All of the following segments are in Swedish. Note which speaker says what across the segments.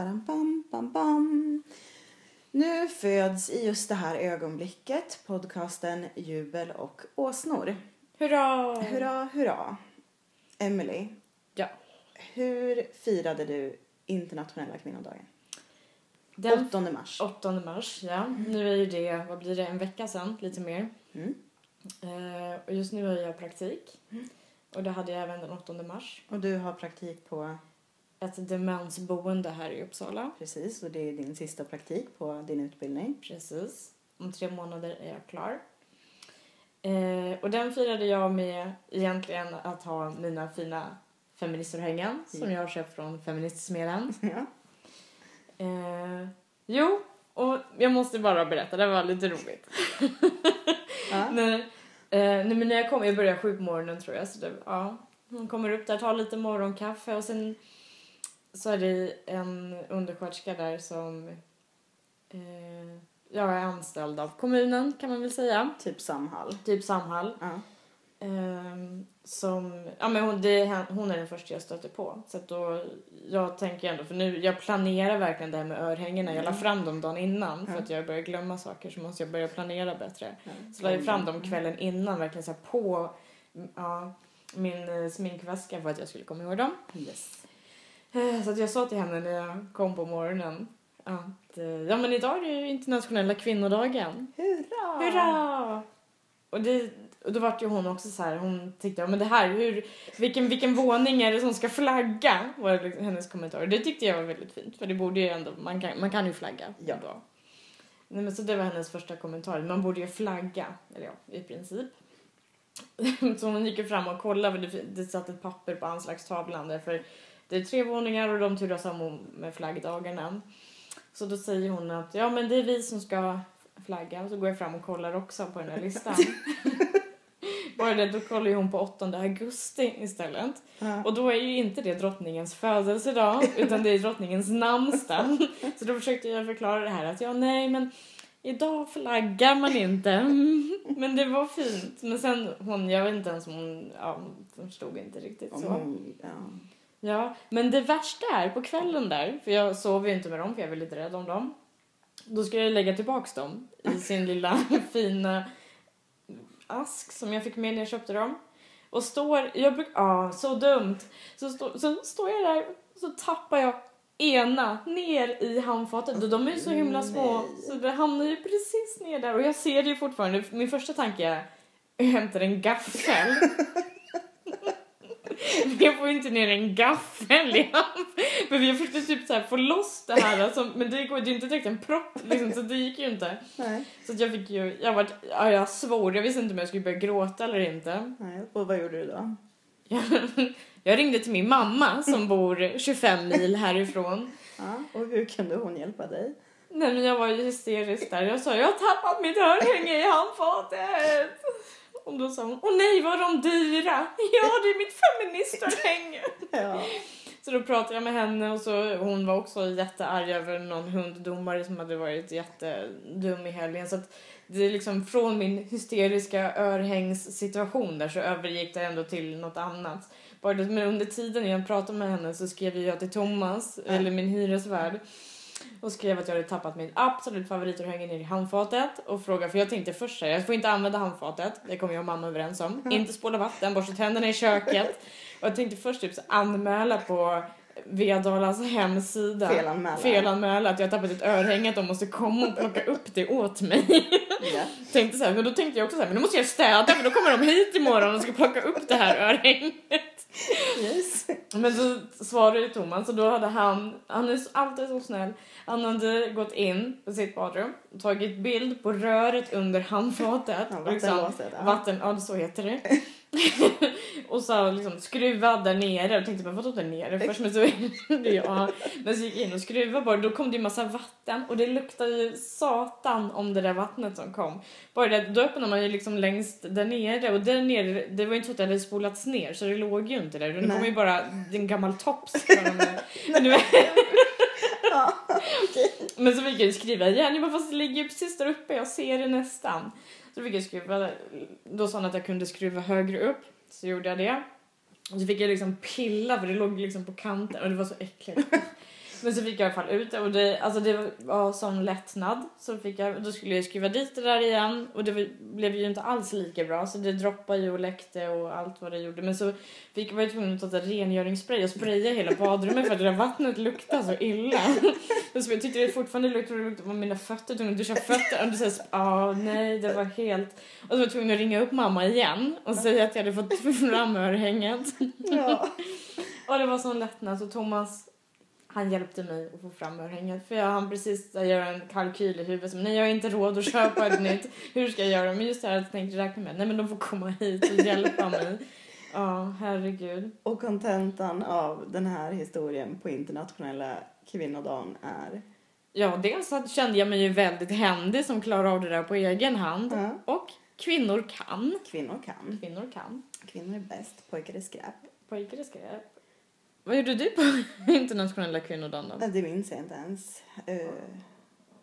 Speaker 1: Bam, bam, bam, bam. Nu föds i just det här ögonblicket podcasten Jubel och åsnor.
Speaker 2: Hurra!
Speaker 1: Hurra, hurra. Emily,
Speaker 2: Ja.
Speaker 1: hur firade du internationella kvinnodagen?
Speaker 2: Den
Speaker 1: 8 mars.
Speaker 2: 8 mars, ja. Nu är ju det, vad blir det, en vecka sedan, lite mer.
Speaker 1: Mm.
Speaker 2: Eh, och just nu har jag praktik. Och det hade jag även den 8 mars.
Speaker 1: Och du har praktik på,
Speaker 2: Ett demensboende här i Uppsala.
Speaker 1: precis, och det är din sista praktik på din utbildning.
Speaker 2: Precis. Om tre månader är jag klar. Eh, och den firade jag med egentligen att ha mina fina feministörhängen som jag har köpt från Feministsmeden.
Speaker 1: Ja.
Speaker 2: Eh, jo, och jag måste bara berätta, det var lite roligt.
Speaker 1: Ja.
Speaker 2: när, eh, nej, men när jag kom, jag började sju på morgonen tror jag, så det, ja. Hon kommer upp där, tar lite morgonkaffe och sen så är det en undersköterska där som eh, jag är anställd av kommunen kan man väl säga.
Speaker 1: Typ Samhall.
Speaker 2: Typ Samhall.
Speaker 1: Ja.
Speaker 2: Ehm, som, ja men hon, det, hon är den första jag stöter på. Så att då, jag tänker ändå, för nu, jag planerar verkligen det här med örhängena. Jag la fram dem dagen innan för att jag börjar glömma saker så måste jag börja planera bättre. Så la jag fram dem kvällen innan, verkligen så på ja, min eh, sminkväska för att jag skulle komma ihåg dem.
Speaker 1: Yes.
Speaker 2: Eh, Så att jag sa till henne när jag kom på morgonen att eh, ja men idag är det ju internationella kvinnodagen.
Speaker 1: Hurra!
Speaker 2: Hurra! Och, det, och då vart ju hon också så här, hon tyckte, ja men det här, hur, vilken, vilken våning är det som ska flagga? Var liksom hennes kommentar. Det tyckte jag var väldigt fint, för det borde ju ändå, man kan, man kan ju flagga.
Speaker 1: Ja.
Speaker 2: Då. Nej, men så det var hennes första kommentar, man borde ju flagga, eller ja, i princip. så hon gick ju fram och kollade, det, det satt ett papper på anslagstavlan där, för det är tre våningar och de turas om med flaggdagarna. Så då säger hon att ja men det är vi som ska flagga och så går jag fram och kollar också på den här listan. Bara det, då kollar ju hon på 8 augusti istället.
Speaker 1: Ja.
Speaker 2: Och då är ju inte det drottningens födelsedag utan det är drottningens namnsdag. Så då försökte jag förklara det här att ja nej men idag flaggar man inte. Men det var fint. Men sen hon, jag vet inte ens om hon, ja, förstod inte riktigt så.
Speaker 1: hon, ja.
Speaker 2: Ja, men det värsta är på kvällen där, för jag sov ju inte med dem för jag var lite rädd om dem. Då ska jag lägga tillbaks dem i sin lilla fina ask som jag fick med när jag köpte dem. Och står, jag bruk, ja så dumt. Så, stå, så står jag där så tappar jag ena ner i handfatet och de är ju så himla små
Speaker 1: Nej.
Speaker 2: så det hamnar ju precis ner där och jag ser det ju fortfarande. Min första tanke är jag hämtar en gaffel. Jag får ju inte ner en gaffel i. Men jag försökte typ så få loss det här. Alltså, men det går är inte direkt en propp liksom, så det gick ju inte.
Speaker 1: Nej.
Speaker 2: Så jag fick ju, jag var, ja, jag svor. Jag visste inte om jag skulle börja gråta eller inte.
Speaker 1: Nej. Och vad gjorde du då?
Speaker 2: Jag, jag ringde till min mamma som bor 25 mil härifrån.
Speaker 1: Ja. Och hur kunde hon hjälpa dig?
Speaker 2: Nej men jag var ju hysterisk där. Jag sa jag har tappat mitt örhänge i handfatet. Och då sa hon, åh nej var de dyra? Ja det är mitt feministörhänge.
Speaker 1: Ja.
Speaker 2: Så då pratade jag med henne och så hon var också jättearg över någon hunddomare som hade varit jättedum i helgen. Så att det är liksom från min hysteriska örhängssituation där så övergick det ändå till något annat. Bara det, men under tiden jag pratade med henne så skrev jag till Thomas, eller min hyresvärd, och skrev att jag hade tappat min absolut favoritörhänge ner i handfatet och frågade, för jag tänkte först här, jag får inte använda handfatet, det kommer jag och mamma överens om. Inte spola vatten, borsta tänderna i köket. Och jag tänkte först typ så anmäla på Vedalas hemsida.
Speaker 1: Felanmäla.
Speaker 2: Felanmäla att jag har tappat ett örhänge, att de måste komma och plocka upp det åt mig.
Speaker 1: Ja.
Speaker 2: tänkte så här, men då tänkte jag också så här, men då måste jag städa för då kommer de hit imorgon och ska plocka upp det här örhänget.
Speaker 1: Yes.
Speaker 2: Men så svarade Thomas och då hade han, han är alltid så snäll, han hade gått in på sitt badrum och tagit bild på röret under handfatet.
Speaker 1: Ja,
Speaker 2: liksom,
Speaker 1: vattenlåset, ja.
Speaker 2: Vatten, ja så heter det. Och så liksom skruva där nere och tänkte men vadå där nere? Först men så, ja, men så gick jag in och skruvade bara då kom det ju massa vatten och det luktade ju satan om det där vattnet som kom. Bara det, då öppnade man ju liksom längst där nere och där nere, det var ju inte så att det hade spolats ner så det låg ju inte där. Det kom ju bara en gammal tops.
Speaker 1: Ja.
Speaker 2: Men så fick jag ju skriva igen, jag bara, fast det ligger ju precis där uppe, jag ser det nästan. Så fick jag skruva, då sa han att jag kunde skruva högre upp, så gjorde jag det. Och så fick jag liksom pilla för det låg liksom på kanten och det var så äckligt. Men så fick jag i alla fall ut det och det, alltså det var sån lättnad. Så fick jag, då skulle jag skruva dit det där igen och det blev ju inte alls lika bra så det droppade ju och läckte och allt vad det gjorde. Men så fick, var jag tvungen att ta rengöringsspray och spraya hela badrummet för att det där vattnet luktade så illa. så jag tyckte det fortfarande luktade, luktade på mina fötter, tvungen att duscha fötter. Och det ah, nej det var helt... Och så var jag tvungen att ringa upp mamma igen och säga att jag hade fått fram örhänget.
Speaker 1: Ja.
Speaker 2: och det var sån lättnad så Thomas han hjälpte mig att få fram örhänget. För jag hann precis göra en kalkyl i huvudet. Som, nej, jag har inte råd att köpa ett nytt. Hur ska jag göra? Men just det här att jag tänkte räkna med. Nej, men de får komma hit och hjälpa mig. Ja, herregud.
Speaker 1: Och kontentan av den här historien på internationella kvinnodagen är?
Speaker 2: Ja, dels så kände jag mig ju väldigt händig som klarar av det där på egen hand.
Speaker 1: Ja.
Speaker 2: Och kvinnor kan.
Speaker 1: Kvinnor kan.
Speaker 2: Kvinnor kan.
Speaker 1: Kvinnor är bäst, pojkar är skräp.
Speaker 2: Pojkar är skräp. Vad gjorde du på internationella kvinnodagen då?
Speaker 1: Det minns jag inte ens. Uh,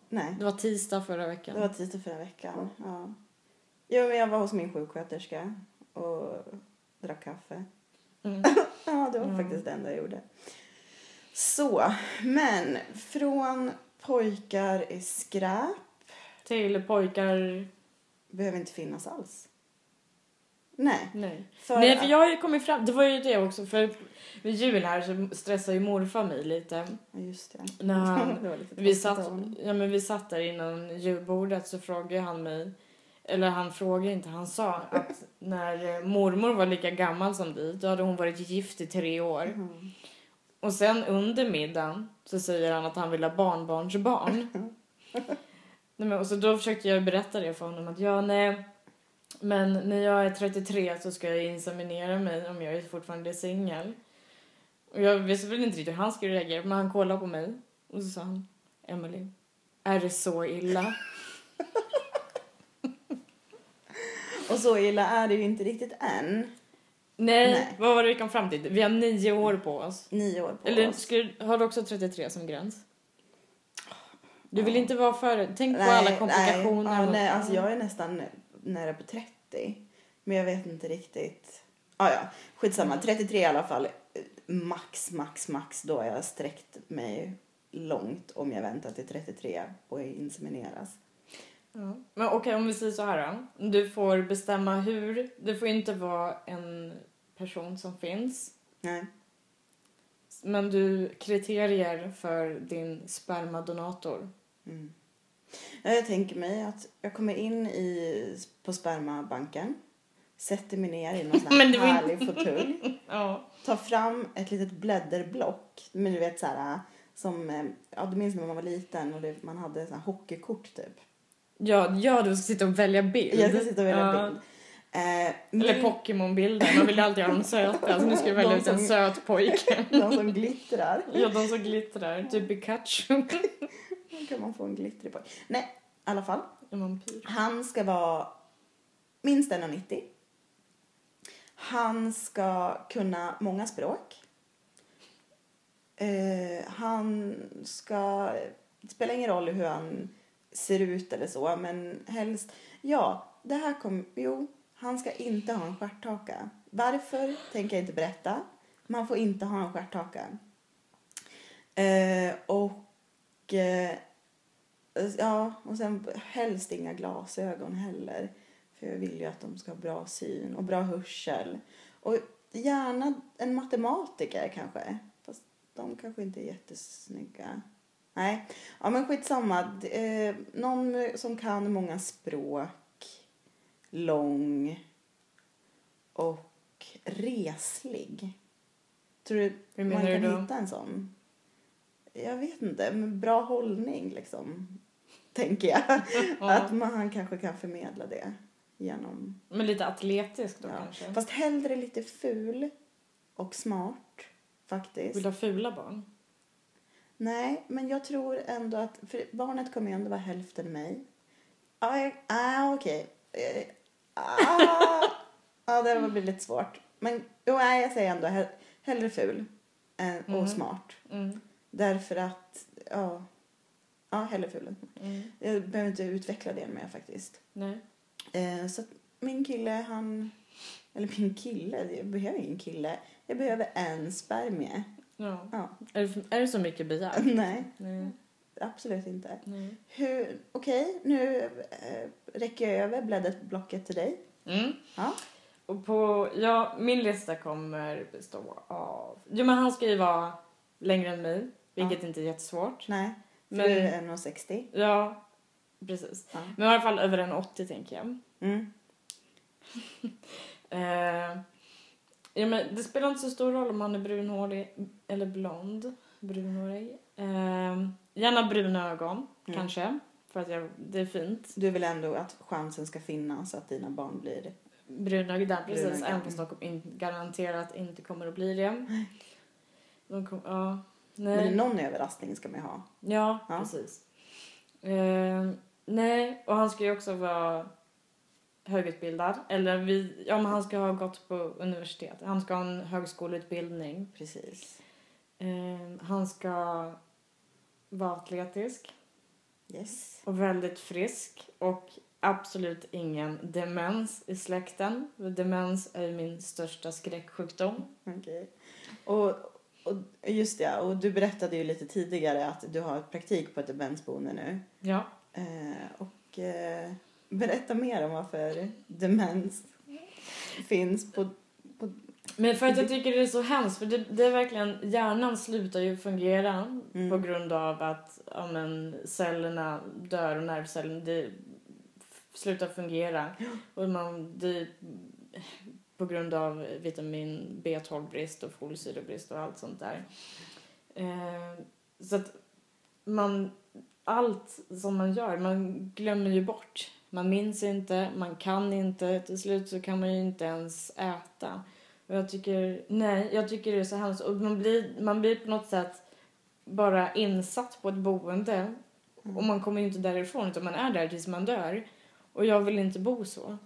Speaker 1: nej,
Speaker 2: Det var tisdag förra veckan.
Speaker 1: det var tisdag förra veckan. Ja. Jo, jag var hos min sjuksköterska och drack kaffe.
Speaker 2: Mm.
Speaker 1: Ja, det var
Speaker 2: Mm.
Speaker 1: faktiskt det enda jag gjorde. Så, men från pojkar är skräp
Speaker 2: Till pojkar...
Speaker 1: behöver inte finnas alls. Nej.
Speaker 2: Nej.
Speaker 1: För
Speaker 2: Nej, för jag har ju kommit fram... Det var ju det också, för vid jul här så stressar ju morfar mig lite.
Speaker 1: Ja, just det.
Speaker 2: När han,
Speaker 1: det lite
Speaker 2: vi, satt, ja, men vi satt där innan julbordet så frågade han mig... Eller han frågade inte, han sa att när eh, mormor var lika gammal som vi, då hade hon varit gift i tre år.
Speaker 1: Mhm.
Speaker 2: Och sen under middagen så säger han att han vill ha barnbarnsbarn. nej, men, och så då försökte jag berätta det för honom att ja, nej, men när jag är 33 så ska jag inseminera mig om jag är fortfarande singel. Och jag visste väl inte riktigt hur han skulle reagera, men han kollade på mig och så sa han, Emily, är det så illa?
Speaker 1: Och så illa är det ju inte riktigt än.
Speaker 2: Nej,
Speaker 1: Nej.
Speaker 2: vad var det vi kom fram till? Vi har nio år på oss.
Speaker 1: Nio år på
Speaker 2: Eller
Speaker 1: oss.
Speaker 2: du- har du också 33 som gräns? Du vill inte vara för... Tänk på alla komplikationer.
Speaker 1: Nej, ja, nej, alltså jag är nästan nära på 30. Men jag vet inte riktigt. Ah, ja, skitsamma. 33 i alla fall. Max, max, max. Då har jag sträckt mig långt om jag väntar till 33 och insemineras.
Speaker 2: Ja. Men okej, om vi säger så här då. Du får bestämma hur. Det får inte vara en person som finns.
Speaker 1: Nej.
Speaker 2: Men du kriterier för din spermadonator.
Speaker 1: Mm. Ja, Jag tänker mig att jag kommer in i, på spermabanken. Sätter mig ner i någon sån här härlig fåtölj.
Speaker 2: Ja.
Speaker 1: tar fram ett litet blädderblock. Men du vet så här som, ja du minns när man var liten och det, man hade så här hockeykort typ.
Speaker 2: Ja, ja, du ska sitta och välja bild.
Speaker 1: Jag ska sitta och välja
Speaker 2: Ja.
Speaker 1: bild. Eh,
Speaker 2: Eller
Speaker 1: min-
Speaker 2: Pokémon-bilder. Man vill alltid ha de söta. Alltså nu ska du välja ut en
Speaker 1: som-
Speaker 2: söt pojke.
Speaker 1: De som glittrar.
Speaker 2: Ja, de som glittrar. Typ Pikachu.
Speaker 1: Då kan man få en glittrig på. Nej, i alla fall.
Speaker 2: En vampyr.
Speaker 1: Han ska vara minst 1,90. Han ska kunna många språk. Eh, han ska... Det spelar ingen roll hur han ser ut eller så, men helst... Ja, det här kom... Jo, han ska inte ha en stjärthaka. Varför tänker jag inte berätta. Man får inte ha en stjärthaka. Eh, och... Eh, Ja, och sen helst inga glasögon heller. För jag vill ju att de ska ha bra syn och bra hörsel. Och gärna en matematiker kanske. Fast de kanske inte är jättesnygga. Nej, ja men skitsamma. Eh, någon som kan många språk. Lång. Och reslig. Tror du
Speaker 2: Hur
Speaker 1: man kan
Speaker 2: du
Speaker 1: hitta en sån? Jag vet inte, men bra hållning liksom. Tänker jag.
Speaker 2: Ja.
Speaker 1: Att man kanske kan förmedla det genom...
Speaker 2: Men lite atletisk då
Speaker 1: Ja.
Speaker 2: kanske.
Speaker 1: Fast hellre lite ful och smart faktiskt.
Speaker 2: Vill du ha fula barn?
Speaker 1: Nej, men jag tror ändå att... För barnet kommer ju ändå vara hälften mig. Jag- ah, okej. Eh, Ah, ja, det var lite svårt. Men jo, nej, jag säger ändå hell- hellre ful än,
Speaker 2: Mm.
Speaker 1: och smart.
Speaker 2: Mm.
Speaker 1: Därför att, ja... Ja, hellre ful än.
Speaker 2: Mm.
Speaker 1: Jag behöver inte utveckla det mer faktiskt.
Speaker 2: Nej.
Speaker 1: Eh, så min kille, han... Eller min kille, jag behöver ingen kille. Jag behöver en spermie.
Speaker 2: Ja.
Speaker 1: Ja.
Speaker 2: Är, det, är det så mycket begärt?
Speaker 1: Nej,
Speaker 2: Nej.
Speaker 1: absolut inte.
Speaker 2: Nej.
Speaker 1: Hur, okej, nu eh, räcker jag över blädderblocket till dig.
Speaker 2: Mm.
Speaker 1: Ja.
Speaker 2: Och på, ja, min lista kommer bestå av... Jo, men han ska ju vara längre än mig, vilket inte är jättesvårt.
Speaker 1: Nej, för
Speaker 2: Men-
Speaker 1: du är 1,60.
Speaker 2: Ja, precis.
Speaker 1: Ja.
Speaker 2: Men i alla fall över en 80 tänker jag.
Speaker 1: Mm.
Speaker 2: Eh, ja, men det spelar inte så stor roll om han är brunhårig eller blond. Brunhårig. Eh, gärna bruna ögon,
Speaker 1: Mm.
Speaker 2: kanske. För att jag, det är fint.
Speaker 1: Du vill ändå att chansen ska finnas att dina barn blir...
Speaker 2: Där precis. Även de kom- in, garanterat inte kommer att bli det. De kom, ja, nej.
Speaker 1: Men någon överraskning ska man ju ha.
Speaker 2: Ja,
Speaker 1: Ja.
Speaker 2: precis. Eh, nej, och han ska ju också vara högutbildad. Eller vi, ja, men han ska ha gått på universitet. Han ska ha en högskoleutbildning.
Speaker 1: Precis.
Speaker 2: Eh, han ska vara atletisk
Speaker 1: Yes.
Speaker 2: och väldigt frisk. Och absolut ingen demens i släkten. Demens är min största skräcksjukdom.
Speaker 1: Okej. Och, och just det, och du berättade ju lite tidigare att du har praktik på ett demensboende nu.
Speaker 2: Ja.
Speaker 1: Eh, och eh, berätta mer om varför demens finns på... på
Speaker 2: Men för att jag tycker det är så hemskt, för det, det är verkligen, hjärnan slutar ju fungera
Speaker 1: Mm.
Speaker 2: på grund av att ja, men, cellerna dör och nervcellerna det slutar fungera. Och man, det, på grund av vitamin B12-brist och folsyrebrist och allt sånt där. Eh, så att man, allt som man gör, man glömmer ju bort. Man minns inte, man kan inte, till slut så kan man ju inte ens äta. Och jag tycker, nej, jag tycker det är så hemskt. Och man blir, man blir på något sätt bara insatt på ett boende. Och man kommer ju inte därifrån utan man är där tills man dör. Och jag vill inte bo så.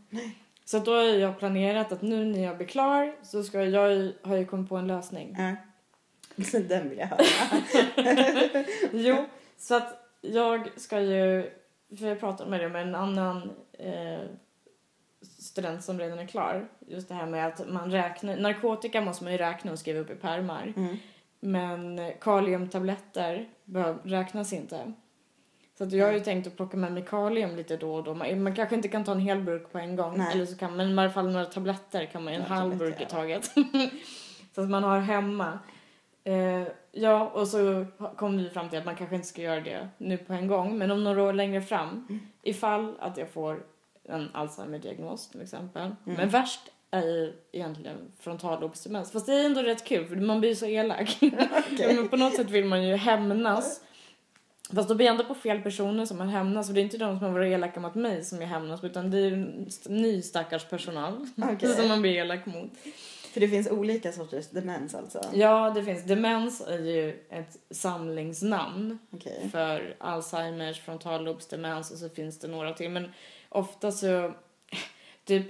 Speaker 2: Så då har jag planerat att nu när jag blir klar så ska jag, har jag kommit på en lösning.
Speaker 1: Ja. Den vill jag höra.
Speaker 2: Jo, så att jag ska ju, för jag pratade med det med en annan eh, student som redan är klar. Just det här med att man räknar, narkotika måste man ju räkna och skriva upp i pärmar.
Speaker 1: Mm.
Speaker 2: Men kaliumtabletter räknas inte. Så att jag har ju tänkt att plocka med mig kalium lite då och då. Man, man kanske inte kan ta en hel burk på en gång.
Speaker 1: Nej.
Speaker 2: Eller så kan men i alla fall några tabletter kan man ju en
Speaker 1: Några
Speaker 2: halv burk i taget. så att man har hemma. Eh, ja, och så kom vi fram till att man kanske inte ska göra det nu på en gång. Men om några år längre fram,
Speaker 1: Mm.
Speaker 2: ifall att jag får en Alzheimer-diagnos till exempel.
Speaker 1: Mm.
Speaker 2: Men värst är ju egentligen frontallobsdemens. Fast det är ändå rätt kul för man blir så elak.
Speaker 1: Okej.
Speaker 2: Men på något sätt vill man ju hämnas. Fast då blir jag ändå på fel personer som man hämnas. Och det är inte de som har varit elaka mot mig som jag hämnas utan det är ny stackars personal
Speaker 1: Okej.
Speaker 2: som man blir elak mot.
Speaker 1: För det finns olika sorters demens alltså?
Speaker 2: Ja, det finns. Demens är ju ett samlingsnamn
Speaker 1: Okej.
Speaker 2: för Alzheimers, frontallobsdemens och så finns det några till. Men ofta så, typ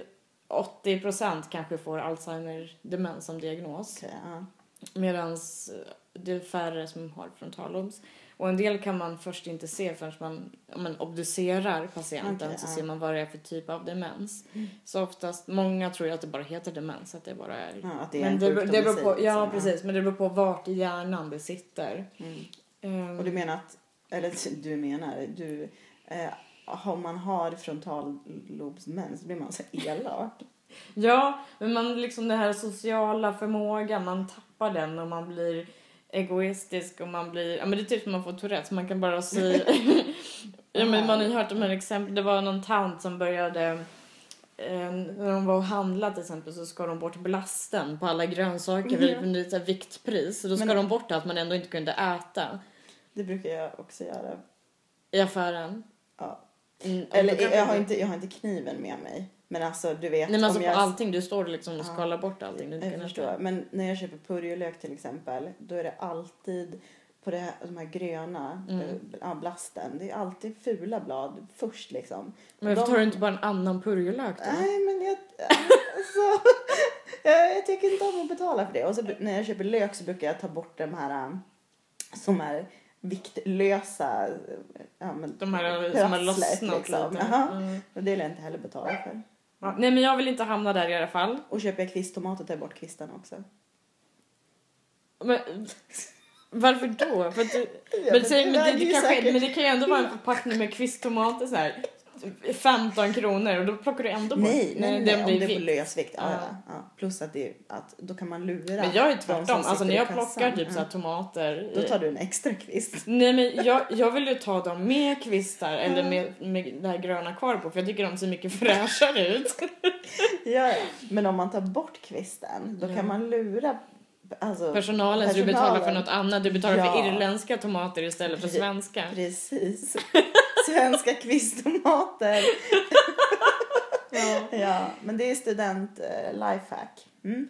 Speaker 2: 80% kanske får Alzheimer-demens som diagnos.
Speaker 1: Okej, ja.
Speaker 2: Medan det är färre som har frontallobs. Och en del kan man först inte se förrän man, om man obducerar patienten
Speaker 1: Okej,
Speaker 2: så
Speaker 1: ja.
Speaker 2: ser man vad det är för typ av demens. Så oftast, många tror ju att det bara heter demens, att det bara är...
Speaker 1: ja, att det är
Speaker 2: men
Speaker 1: en
Speaker 2: det, det beror på,
Speaker 1: liksom,
Speaker 2: ja, precis, men det beror på vart i hjärnan det sitter.
Speaker 1: Mm.
Speaker 2: Ehm,
Speaker 1: Och du menar att, eller du menar, du, eh, om man har frontallobsdemens så blir man så elak.
Speaker 2: Ja, men man liksom den här sociala förmågan, man tappar den och man blir egoistisk och man blir, ja men det är typ som man får Tourettes, man kan bara säga, ja men man har ju hört de här exemplen, det var någon tant som började eh, när de var och handlade till exempel så ska de bort blasten på alla grönsaker
Speaker 1: Ja.
Speaker 2: för lite viktpris. Så då ska
Speaker 1: Men-
Speaker 2: de bort allt man ändå inte kunde äta
Speaker 1: Det brukar jag också göra.
Speaker 2: i affären.
Speaker 1: Ja.
Speaker 2: Mm,
Speaker 1: Eller jag har, inte, jag har inte kniven med mig. Men alltså du vet.
Speaker 2: Nej men alltså
Speaker 1: om
Speaker 2: på
Speaker 1: jag,
Speaker 2: allting, du står liksom och
Speaker 1: Ja.
Speaker 2: skalar bort allting du
Speaker 1: Jag förstår.
Speaker 2: äta.
Speaker 1: Men när jag köper purjolök till exempel. Då är det alltid på det här, de här gröna
Speaker 2: Mm.
Speaker 1: eh, ja, blasten. Det är alltid fula blad först liksom.
Speaker 2: Men varför
Speaker 1: De-
Speaker 2: tar du inte bara en annan purjolök då?
Speaker 1: Nej men jag, alltså, jag, jag tycker inte om att betala för det. Och så när jag köper lök så brukar jag ta bort de här um, som är viktlösa. Ja, men,
Speaker 2: De här som har lossnat
Speaker 1: liksom.
Speaker 2: lite. Mm.
Speaker 1: Och det vill jag inte heller betala för.
Speaker 2: Ja, nej men jag vill inte hamna där i alla fall.
Speaker 1: Och köper jag kvisttomater tar jag bort kvistarna också.
Speaker 2: Men, varför då? För att du,
Speaker 1: Ja,
Speaker 2: men, säg, men, det, det kanske,
Speaker 1: säkert-
Speaker 2: men det kan ju ändå vara en förpackning med kvisttomater så här 15 kronor och då plockar du ändå bort.
Speaker 1: Nej, nej, nej,
Speaker 2: den
Speaker 1: om det är på
Speaker 2: vikt.
Speaker 1: lösvikt. Ja.
Speaker 2: Ja.
Speaker 1: Ja. Plus att, det, att då kan man lura
Speaker 2: Men jag är tvärtom. Alltså när jag plockar typ
Speaker 1: Ja.
Speaker 2: så tomater.
Speaker 1: Då tar du en extra kvist.
Speaker 2: Nej men jag, jag vill ju ta dem med kvistar eller med, med det här gröna kvar på för jag tycker de ser mycket fräschare ut.
Speaker 1: Ja. Men om man tar bort kvisten, då kan man lura alltså,
Speaker 2: Personalen, så du betalar för
Speaker 1: Personalen.
Speaker 2: något annat. Du betalar
Speaker 1: Ja.
Speaker 2: för irländska tomater istället för svenska.
Speaker 1: Precis. Svenska kvisttomater.
Speaker 2: Ja.
Speaker 1: Ja, men det är student uh, lifehack. Mm.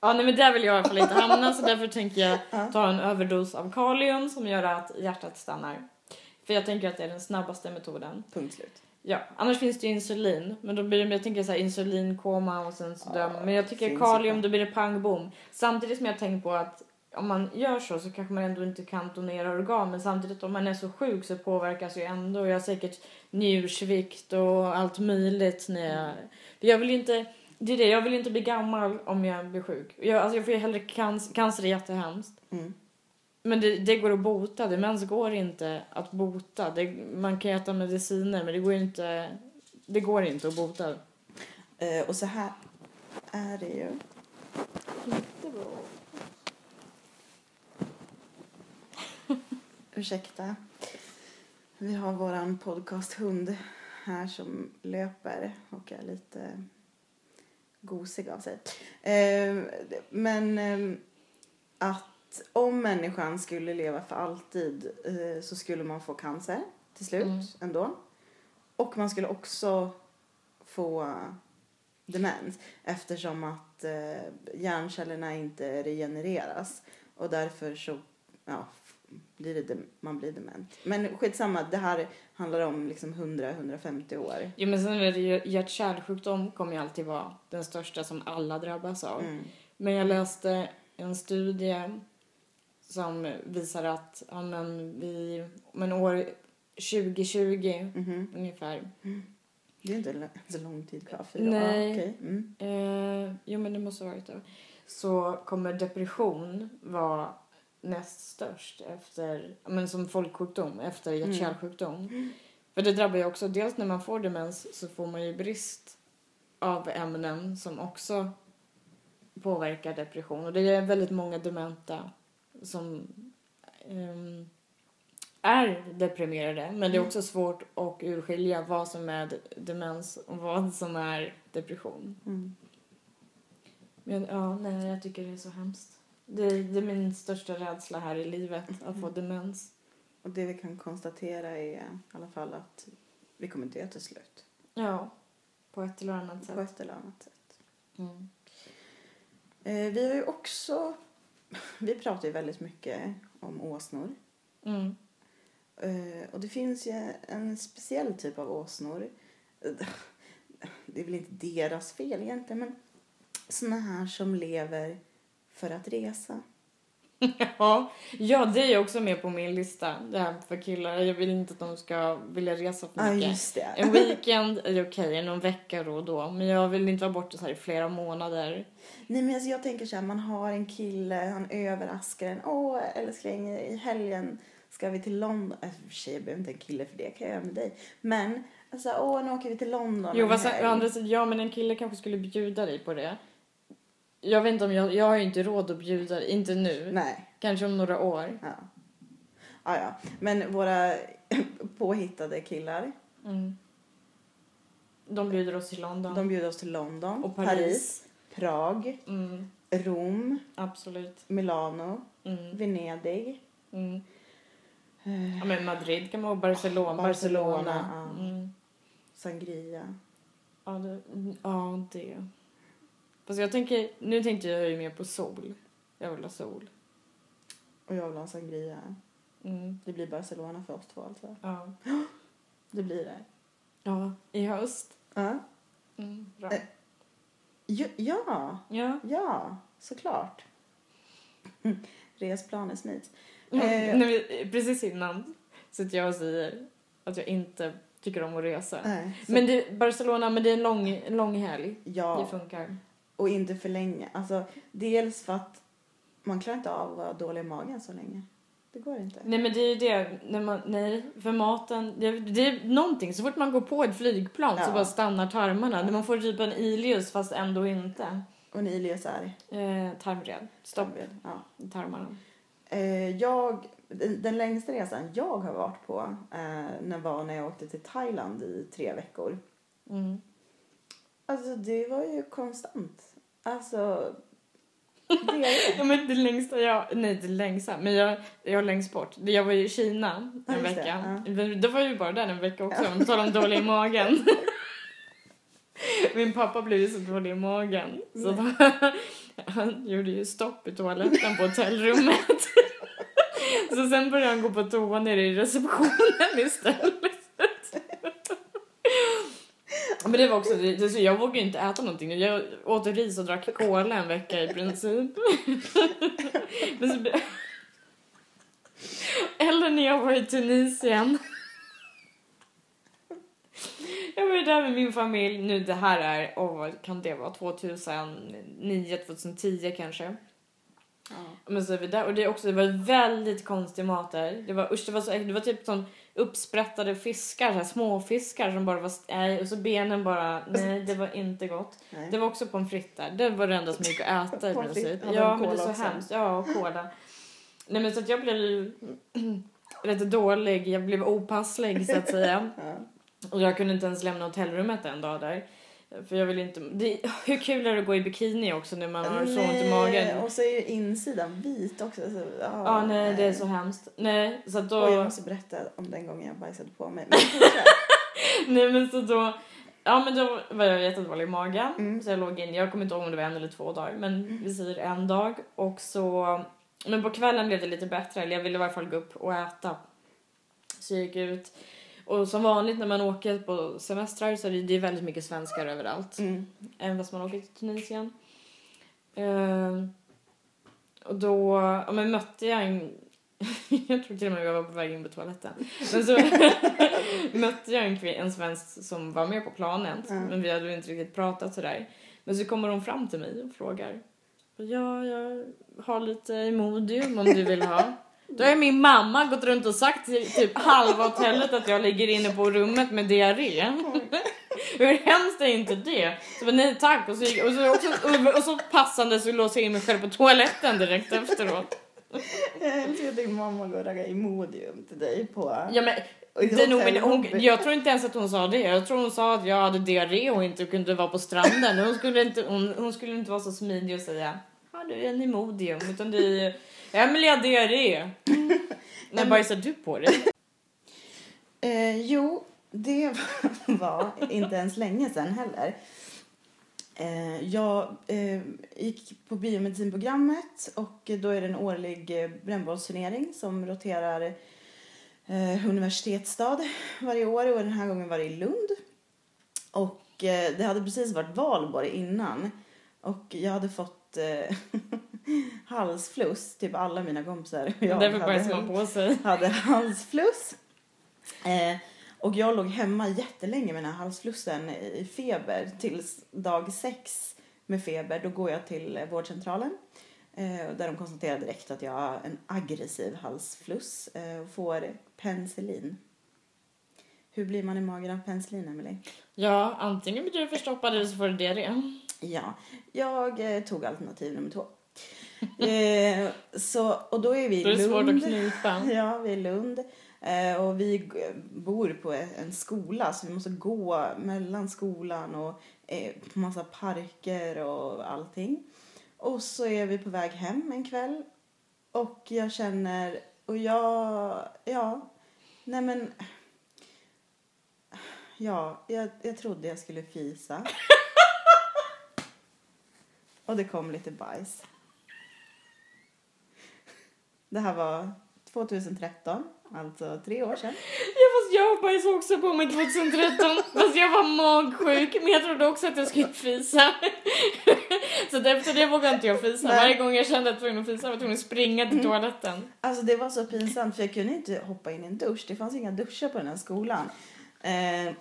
Speaker 2: ja nej men där vill jag i alla fall inte hamna så därför tänker jag
Speaker 1: Ja.
Speaker 2: ta en överdos av kalium som gör att hjärtat stannar. För jag tänker att det är den snabbaste metoden.
Speaker 1: Punkt slut.
Speaker 2: Ja, annars finns det ju insulin. Men då blir det, jag tänker så här insulinkoma och sen så
Speaker 1: Ja,
Speaker 2: dör man. Men jag tycker kalium,
Speaker 1: ju.
Speaker 2: då blir det pang bom. Samtidigt som jag tänker på att om man gör så så kanske man ändå inte kan donera organ. Men samtidigt om man är så sjuk så påverkas ju ändå. Jag har säkert njursvikt och allt möjligt när jag... För jag vill inte... Det är det, jag vill inte bli gammal om jag blir sjuk. Jag, alltså jag får ju hellre cancer, cancer är jättehemskt.
Speaker 1: Mm.
Speaker 2: Men det, det går att bota. Demens går inte att bota. Det, man kan äta mediciner men det går inte, det går inte att bota.
Speaker 1: Eh, och så här är det ju.
Speaker 2: Jättebra.
Speaker 1: Ursäkta. Vi har våran podcasthund här som löper och är lite gosig av sig. Eh, men eh, att om människan skulle leva för alltid eh, så skulle man få cancer till slut
Speaker 2: Mm.
Speaker 1: ändå. Och man skulle också få demens eftersom att eh, hjärncellerna inte regenereras och därför så ja, blir det man blir dement. Men skitsamma, det här handlar om liksom 100-150 år.
Speaker 2: Jo men sen är det ju hjärt-kärlsjukdom kommer ju alltid vara den största som alla drabbas av.
Speaker 1: Mm.
Speaker 2: Men jag läste en studie som visar att ja, men vi, men år 2020
Speaker 1: Mhm.
Speaker 2: ungefär
Speaker 1: Det är inte så lång tid kvar. Fyra
Speaker 2: Nej.
Speaker 1: Ja, okej. mm.
Speaker 2: Eh, jo, men det måste ha varit det. Så kommer depression vara näst störst efter, men som folksjukdom efter hjärt-kärlsjukdom. För det drabbar ju också, dels när man får demens så får man ju brist av ämnen som också påverkar depression. Och det är väldigt många dementa som ehm, är deprimerade. Men det är också svårt att urskilja vad som är demens och vad som är depression.
Speaker 1: Mm.
Speaker 2: Men ja, nej, jag tycker det är så hemskt. Det, det är min största rädsla här i livet, att få demens.
Speaker 1: Och det vi kan konstatera är i alla fall att vi kommer dö till slut.
Speaker 2: Ja, på ett eller annat sätt.
Speaker 1: På ett eller annat sätt.
Speaker 2: Mm.
Speaker 1: Eh, vi har ju också... Vi pratar ju väldigt mycket om åsnor.
Speaker 2: Mm.
Speaker 1: Eh, och det finns ju en speciell typ av åsnor. Det är väl inte deras fel egentligen, men såna här som lever för att resa.
Speaker 2: Ja, ja, det är också med på min lista. Det här för killar. Jag vill inte att de ska vilja resa för
Speaker 1: Ja,
Speaker 2: mycket.
Speaker 1: det.
Speaker 2: En weekend är okej, någon vecka då och då. Men jag vill inte vara borta så här i flera månader.
Speaker 1: Nej, men alltså jag tänker så här, man har en kille, han överraskar en. Åh, älskling, i helgen ska vi till London. Äh, för sig, jag behöver inte en kille för det, kan jag göra med dig. Men, alltså, åh, nu åker vi till London
Speaker 2: Jo, fast å andra sidan, ja men en kille kanske skulle bjuda dig på det. Jag vet inte om jag, jag har ju inte råd att bjuda inte nu.
Speaker 1: Nej,
Speaker 2: Kanske om några år.
Speaker 1: ja. Ja, ja. Men våra påhittade killar,
Speaker 2: Mm. De bjuder oss till London.
Speaker 1: de bjuder oss till London,
Speaker 2: Och Paris.
Speaker 1: Prag,
Speaker 2: Mm,
Speaker 1: Rom,
Speaker 2: absolut.
Speaker 1: Milano,
Speaker 2: Mm,
Speaker 1: Venedig.
Speaker 2: mm.
Speaker 1: eh,
Speaker 2: Ja, men Madrid kan man vara, Barcelona.
Speaker 1: Barcelona,
Speaker 2: Barcelona.
Speaker 1: ja.
Speaker 2: Mm.
Speaker 1: Sangria.
Speaker 2: Ja, det, ja, det. Fast jag tänker, nu tänkte jag ju mer på sol. Jag vill ha sol.
Speaker 1: Och jag vill ha en sangria.
Speaker 2: Mm.
Speaker 1: Det blir Barcelona för oss två alltså.
Speaker 2: Ja.
Speaker 1: Det blir det.
Speaker 2: ja, i höst.
Speaker 1: Ja.
Speaker 2: Mm, bra.
Speaker 1: Eh. Ja, ja,
Speaker 2: Ja.
Speaker 1: ja såklart. Resplaner smids.
Speaker 2: Mm,
Speaker 1: Eh.
Speaker 2: när vi, precis innan sitter jag och säger att jag inte tycker om att resa.
Speaker 1: Nej,
Speaker 2: Men det, Barcelona, men det är en lång, lång helg. Det
Speaker 1: ja,
Speaker 2: funkar.
Speaker 1: Och inte för länge. Alltså, dels för att man klarar inte av att vara dålig i magen så länge. Det går inte.
Speaker 2: Nej men det är ju det, när man, nej, för maten, det, det är någonting, så fort man går på ett flygplan så
Speaker 1: Ja.
Speaker 2: bara stannar tarmarna. När man får typ en ilius fast ändå inte.
Speaker 1: Och ni Ilias är?
Speaker 2: Eh, tarmvred, stopp
Speaker 1: Ja.
Speaker 2: tarmarna.
Speaker 1: Eh, jag, den, den längsta resan jag har varit på eh, när var när jag åkte till Thailand i tre veckor.
Speaker 2: Mm.
Speaker 1: Alltså det var ju konstant. Alltså, det är det.
Speaker 2: Ja men det längsta jag, nej det längsta, men jag, jag längst bort. Jag var ju i Kina
Speaker 1: Ja,
Speaker 2: en
Speaker 1: det,
Speaker 2: vecka. Men Det var ju bara där en vecka också, om talar om dålig i magen. Min pappa blev ju så dålig i magen så då, han gjorde ju stopp i toaletten på hotellrummet. Så sen började han gå på toa nere i receptionen istället. Men det var också, det, det, jag vågade ju inte äta någonting. Jag åt ris och drack cola en vecka i princip. Men så, eller när jag var i Tunisien. Jag var ju där med min familj. Nu det här är, åh vad kan det vara? 2009, 2010 kanske.
Speaker 1: Ja.
Speaker 2: Men så är vi där och det också, det var väldigt konstig mat där. Det var, usch, det var, så, det var typ sån uppsprättade fiskar, så här små fiskar som bara var, nej, och så benen bara, nej det var inte gott.
Speaker 1: Nej.
Speaker 2: Det var också pommes frites där, det var det enda som gick att äta i princip. Ja men det är så
Speaker 1: också?
Speaker 2: hemskt, ja och cola. Nej men så att jag blev ju rätt dålig, jag blev opasslig så att säga.
Speaker 1: Ja.
Speaker 2: Och jag kunde inte ens lämna hotellrummet en dag där. För jag vill inte, det, hur kul är det att gå i bikini också när man har så ont i magen?
Speaker 1: Och så är ju insidan vit också. Så, ja,
Speaker 2: Ja, nej, det är så hemskt. Nej, så att
Speaker 1: Och jag
Speaker 2: då...
Speaker 1: måste berätta om den gången jag bajsade på mig. Men.
Speaker 2: Nej, men så då... Ja, men då var jag jättedålig i magen.
Speaker 1: Mm.
Speaker 2: Så jag låg in, jag kommer inte ihåg om det var en eller två dagar, men vi säger en dag. Och så... Men på kvällen blev det lite bättre, eller jag ville i varje fall gå upp och äta. Så jag gick ut. Och som vanligt när man åker på semestrar så är det, det är väldigt mycket svenskar överallt.
Speaker 1: Mm.
Speaker 2: Även fast man åker till Tunisien. Ehm, och då ja, men mötte jag en... jag tror till och med jag var på väg in på toaletten. Men så mötte jag en, en svensk som var med på planet.
Speaker 1: Mm.
Speaker 2: Men vi hade inte riktigt pratat sådär. Men så kommer hon fram till mig och frågar. Ja, jag har lite Imodium om du vill ha. Då har min mamma gått runt och sagt till typ halva hotellet att jag ligger inne på rummet med diarré. Hur hemskt är inte det? Så bara, nej tack. Och så, gick, och, så och, och så passande så låste jag in mig själv på toaletten direkt efteråt.
Speaker 1: Jag älskar att din mamma går och raggar Imodium till dig på...
Speaker 2: Ja, men, det nog, men hon, jag tror inte ens att hon sa det. Jag tror hon sa att jag hade diarré och inte kunde vara på stranden. Hon skulle inte, hon, hon skulle inte vara så smidig och säga har du en Imodium? Utan det är Emelie har diarré. När bajsar du på dig?
Speaker 1: Eh, jo, det var inte ens länge sedan heller. Eh, jag eh, gick på biomedicinprogrammet och då är det en årlig eh, brännbollsturnering som roterar eh, universitetsstad varje år och den här gången var det i Lund. Och eh, det hade precis varit valborg innan och jag hade fått halsfluss, typ alla mina kompisar. och jag
Speaker 2: Därför
Speaker 1: hade-
Speaker 2: man på sig.
Speaker 1: hade halsfluss. Eh, och jag låg hemma jättelänge med den här halsflussen i feber tills dag sex med feber. Då går jag till vårdcentralen eh, där de konstaterar direkt att jag har en aggressiv halsfluss eh, och får penicillin. Hur blir man i magen av penicillin, Emily?
Speaker 2: Ja, antingen blir du förstoppad eller så får du diarré.
Speaker 1: Ja, jag eh, tog alternativ nummer två. Eh, så, och då är vi i
Speaker 2: Då är det
Speaker 1: Lund.
Speaker 2: svårt att knipa.
Speaker 1: Ja, vi är i Lund. Eh, och vi bor på en skola så vi måste gå mellan skolan och eh, massa parker och allting. Och så är vi på väg hem en kväll och jag känner, och jag, ja, nej men, ja, jag, jag trodde jag skulle fisa. och det kom lite bajs. Det här var 2013, alltså tre år sedan.
Speaker 2: Ja, fast jag bajsade också på mig 2013. fast jag var magsjuk. Men jag trodde också att jag skulle fisa. så efter det vågade inte jag fisa.
Speaker 1: Nej.
Speaker 2: Varje gång jag kände att jag var tvungen att fisa var jag tvungen att springa till toaletten.
Speaker 1: Alltså det var så pinsamt för jag kunde inte hoppa in i en dusch. Det fanns inga duschar på den här skolan. Eh,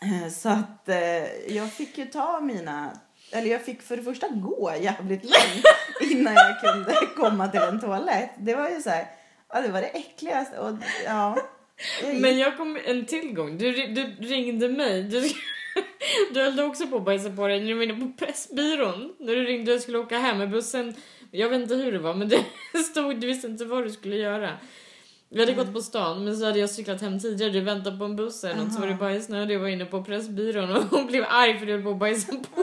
Speaker 1: eh, så att eh, jag fick ju ta mina, eller jag fick för det första gå jävligt långt innan jag kunde komma till en toalett. Det var ju så här, ja det var det äckligaste och ja. Jag gick-
Speaker 2: Men jag kom en till gång. Du, du ringde mig. Du, du höll också på att bajsa på dig när du var inne på Pressbyrån. När du ringde och skulle åka hem med bussen. Jag vet inte hur det var men det stod, du visste inte vad du skulle göra. Vi hade gått på stan men så hade jag cyklat hem tidigare. Du väntade på en buss eller något så var det bajsnödig. Jag var inne på Pressbyrån och hon blev arg för du höll på att bajsa på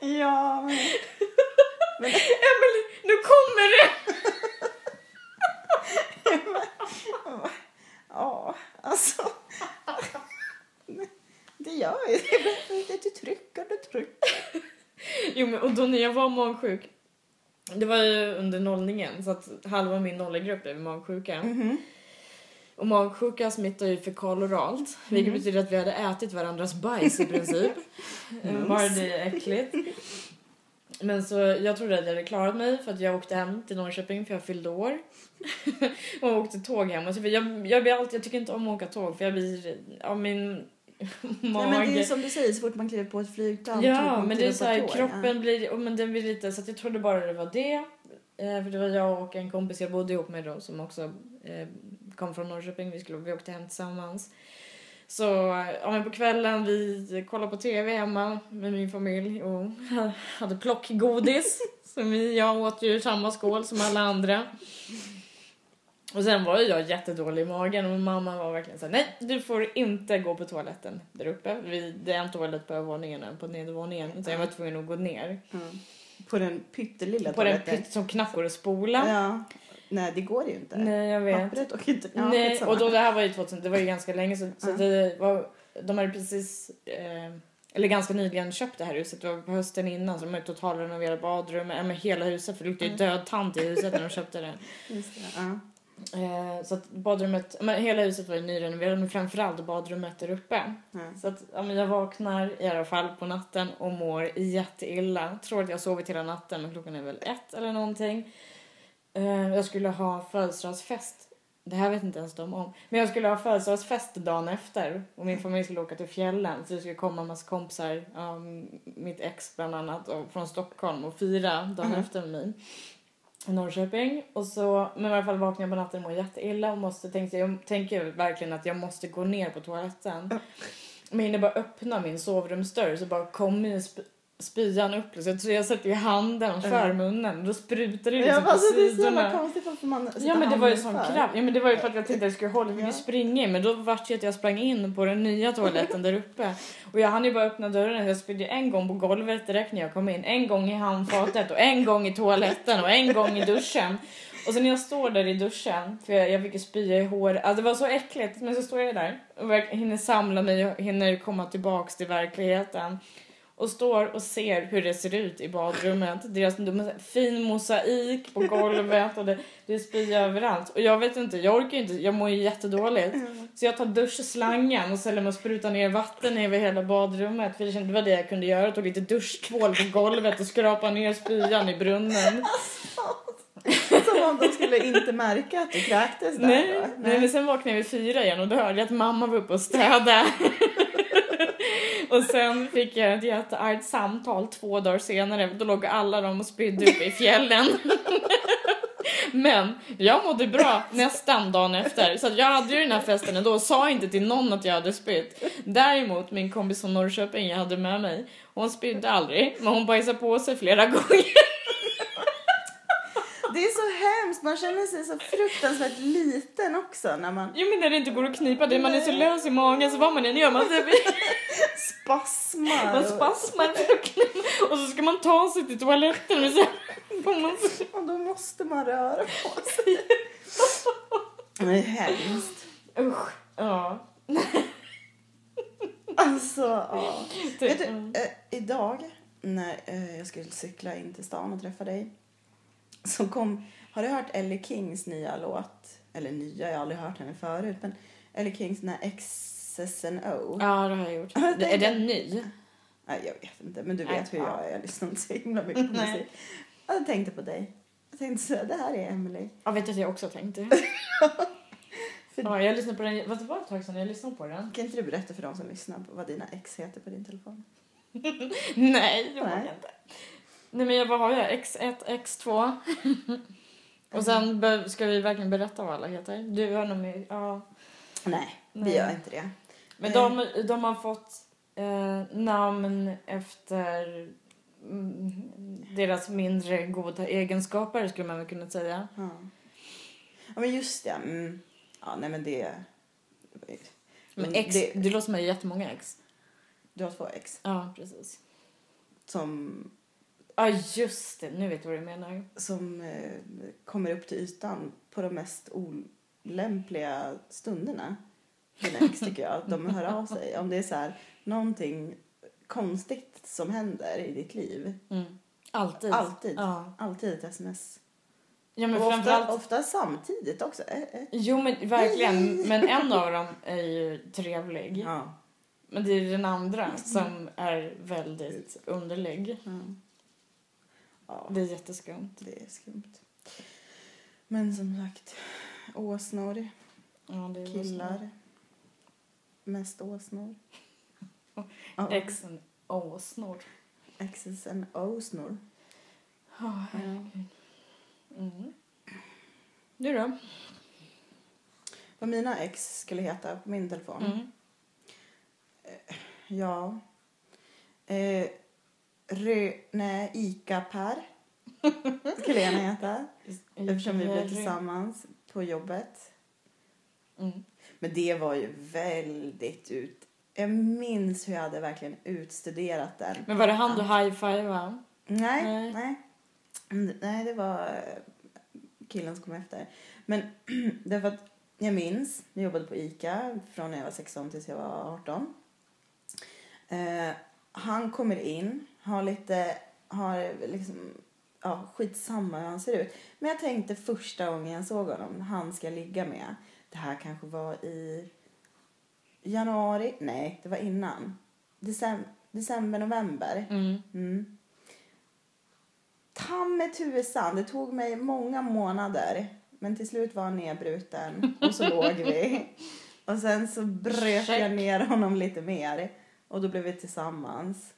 Speaker 1: Ja, men... men
Speaker 2: Emelie, nu kommer det!
Speaker 1: ja, alltså. Det gör ju det. Du trycker, du trycker.
Speaker 2: Jo men och då när jag var magsjuk. Det var ju under nollningen så att halva min nollegrupp blev magsjuka.
Speaker 1: Mhm.
Speaker 2: Och magsjuka smittar ju fekaloralt. Vilket
Speaker 1: Mm.
Speaker 2: betyder att vi hade ätit varandras bajs i princip.
Speaker 1: Mm.
Speaker 2: Bara det är äckligt. Men så jag trodde att jag hade klarat mig för att jag åkte hem till Norrköping för jag fyllde år. och åkte tåg hem. Alltså, jag, jag, blir alltid, jag tycker inte om att åka tåg för jag blir av min mage.
Speaker 1: Nej, men det är som du säger, så fort man kliver på ett flygplan.
Speaker 2: Ja, men det är så här, kroppen blir, och men den blir lite, så att jag trodde bara det var det. Eh, för det var jag och en kompis jag bodde ihop med då som också eh, kom från Norrköping. Vi, skulle, vi åkte hem tillsammans. Så ja, men på kvällen vi kollade på tv hemma med min familj och hade plockgodis. som vi, jag åt ju samma skål som alla andra. Och sen var ju jag jättedålig i magen och mamma var verkligen så här, nej du får inte gå på toaletten där uppe. Vi, det är en toalett på övervåningen en på nedervåningen. Så jag var tvungen att gå ner.
Speaker 1: Ja. På den pyttelilla
Speaker 2: På den
Speaker 1: toaletten.
Speaker 2: pytt som knappt går att spola.
Speaker 1: Ja. Nej, det går ju inte.
Speaker 2: Nej jag vet.
Speaker 1: Pappret åker inte. Ja,
Speaker 2: Nej, och då det här var ju 2000, det var ju ganska länge så, så
Speaker 1: Ja.
Speaker 2: det var, de hade precis, eh, eller ganska nyligen köpt det här huset, det var på hösten innan så de hade totalrenoverat badrum, ja, men hela huset för det luktade ju
Speaker 1: Mm.
Speaker 2: död tant i huset när de köpte det.
Speaker 1: Just det. Ja.
Speaker 2: Eh, så att badrummet, men hela huset var ju nyrenoverat men framförallt badrummet där uppe.
Speaker 1: Ja.
Speaker 2: Så att ja, men jag vaknar i alla fall på natten och mår jätteilla. Tror att jag har sovit hela natten men klockan är väl ett eller någonting. Eh, jag skulle ha födelsedagsfest. Det här vet inte ens de om. Men jag skulle ha födelsedagsfest dagen efter och min familj skulle åka till fjällen. Så det skulle komma en massa kompisar, um, mitt ex bland annat, och, från Stockholm och fira dagen
Speaker 1: Mhm.
Speaker 2: efter mig i Norrköping. Och så, men i alla fall vaknade jag på natten och mår jätteilla och måste, tänkte, jag tänker verkligen att jag måste gå ner på toaletten. Men jag hinner bara öppna min sovrumsdörr så bara kommer sp- spyan upp. Så jag sätter ju handen för munnen och då sprutar det
Speaker 1: Ja,
Speaker 2: liksom
Speaker 1: men alltså,
Speaker 2: på
Speaker 1: det är så
Speaker 2: sidorna.
Speaker 1: jävla konstigt varför man
Speaker 2: Ja men det var ju sån kraft. Ja men det var ju för att jag tänkte att jag skulle hålla, vi
Speaker 1: Ja.
Speaker 2: springa in men då vart det att jag sprang in på den nya toaletten där uppe. Och jag hann ju bara öppna dörren, jag spydde en gång på golvet direkt när jag kom in, en gång i handfatet och en gång i toaletten och en gång i duschen. Och sen när jag står där i duschen, för jag, jag fick ju spya i håret, alltså det var så äckligt, men så står jag där och hinner samla mig och hinner komma tillbaks till verkligheten. Och står och ser hur det ser ut i badrummet. Deras fin mosaik på golvet och det, det är spya överallt. Och jag vet inte, jag orkar inte, jag mår ju jättedåligt. Så jag tar duschslangen och ställer mig och sprutar ner vatten över hela badrummet. För det kände- det var det jag kunde göra. Jag tog lite duschtvål på golvet och skrapade ner spyan i brunnen.
Speaker 1: Som om de skulle inte märka att du kräktes där.
Speaker 2: Nej,
Speaker 1: då.
Speaker 2: nej, men sen vaknade jag vid fyra igen och då hörde jag att mamma var uppe och städade. Och sen fick jag ett jätteargt samtal två dagar senare. Då låg alla de och spydde uppe i fjällen. Men jag mådde bra nästan dagen efter. Så jag hade ju den här festen ändå och sa inte till någon att jag hade spytt. Däremot min kompis från Norrköping jag hade med mig. Hon spydde aldrig, men hon bajsade på sig flera gånger.
Speaker 1: Det är så hemskt, man känner sig så fruktansvärt liten också när man
Speaker 2: Jo men när det inte går att knipa det, man är så lös i magen så vad man än gör man typ
Speaker 1: spasmar.
Speaker 2: Man
Speaker 1: och-
Speaker 2: spasmar för och så ska man ta sig till toaletten och så får man så...
Speaker 1: Och då måste man röra på sig. Det är hemskt.
Speaker 2: Usch. Ja.
Speaker 1: Alltså, ja. Vet du,
Speaker 2: Mm.
Speaker 1: eh, idag när eh, jag skulle cykla in till stan och träffa dig så kom, har du hört Ellie Kings nya låt? Eller nya, jag har aldrig hört henne förut, men Ellie Kings den här XSNO.
Speaker 2: Ja, det har jag gjort.
Speaker 1: Jag
Speaker 2: Är den ny?
Speaker 1: Nej, jag vet inte, men du
Speaker 2: Nej,
Speaker 1: vet hur
Speaker 2: ja.
Speaker 1: jag är. Jag lyssnar inte så himla mycket på
Speaker 2: Nej.
Speaker 1: musik. Jag tänkte på dig. Jag tänkte så här, det här är Emily.
Speaker 2: Ja, vet att jag också tänkte?
Speaker 1: För-
Speaker 2: Ja, jag lyssnade på den, vad det var ett tag sedan jag lyssnade på den.
Speaker 1: Kan inte du berätta för de som lyssnar på vad dina ex heter på din telefon?
Speaker 2: Nej,
Speaker 1: Nej.
Speaker 2: jag inte. Nej men jag, vad har jag? X1, X2. Och sen be- ska vi verkligen berätta vad alla heter. Du har nog med, ja.
Speaker 1: Nej, vi
Speaker 2: Nej.
Speaker 1: gör inte det.
Speaker 2: Men
Speaker 1: Nej.
Speaker 2: de, de har fått eh, namn efter mm, deras mindre goda egenskaper skulle man väl kunna säga.
Speaker 1: Ja, ja men just det. Mm. Ja, nej men det...
Speaker 2: Men
Speaker 1: Men
Speaker 2: X,
Speaker 1: det-
Speaker 2: det, låter som att jag har jättemånga ex.
Speaker 1: Du har två ex
Speaker 2: Ja, precis.
Speaker 1: som,
Speaker 2: Ja, just det. Nu vet jag vad du menar.
Speaker 1: som eh, kommer upp till ytan på de mest olämpliga stunderna. Ex tycker jag. Att de hör av sig. Om det är så här, någonting konstigt som händer i ditt liv.
Speaker 2: Mm. Alltid.
Speaker 1: Alltid.
Speaker 2: Ja,
Speaker 1: Alltid ett sms.
Speaker 2: ja men
Speaker 1: Och ofta,
Speaker 2: framförallt...
Speaker 1: ofta samtidigt också. Eh, eh.
Speaker 2: Jo, men verkligen. Men en av dem är ju trevlig.
Speaker 1: Ja.
Speaker 2: Men det är den andra som är väldigt underlig.
Speaker 1: Ja. ja,
Speaker 2: Det är jätteskumt.
Speaker 1: det är skumt. Men som sagt, åsnor,
Speaker 2: Ja,
Speaker 1: killar. Mest åsnor. Ja.
Speaker 2: Exen åsnor.
Speaker 1: X's and åsnor.
Speaker 2: Ja,
Speaker 1: Ja.
Speaker 2: Mm. Du då?
Speaker 1: Vad mina ex skulle heta på min telefon?
Speaker 2: Mm.
Speaker 1: Ja. Eh, rö, nej, Ica-Per skulle jag gärna heta. Eftersom vi blev tillsammans på jobbet.
Speaker 2: Mm.
Speaker 1: Men det var ju väldigt ut... Jag minns hur jag hade verkligen utstuderat den.
Speaker 2: Men var det han du high-fivade?
Speaker 1: Nej,
Speaker 2: Nej.
Speaker 1: nej. Mm, Nej, det var killen som kom efter. Men därför att jag minns, jag jobbade på ICA från när jag var 16 tills jag var 18. Eh, han kommer in, har lite, har liksom, ja skitsamma hur han ser ut. Men jag tänkte första gången jag såg honom, han ska ligga med. Det här kanske var i januari, nej det var innan. December, december november.
Speaker 2: Mm.
Speaker 1: Mm. Ta mig tusan, det tog mig många månader. Men till slut var han nedbruten och så låg vi. Och sen så bröt
Speaker 2: Check.
Speaker 1: jag ner honom lite mer. Och då blev vi tillsammans.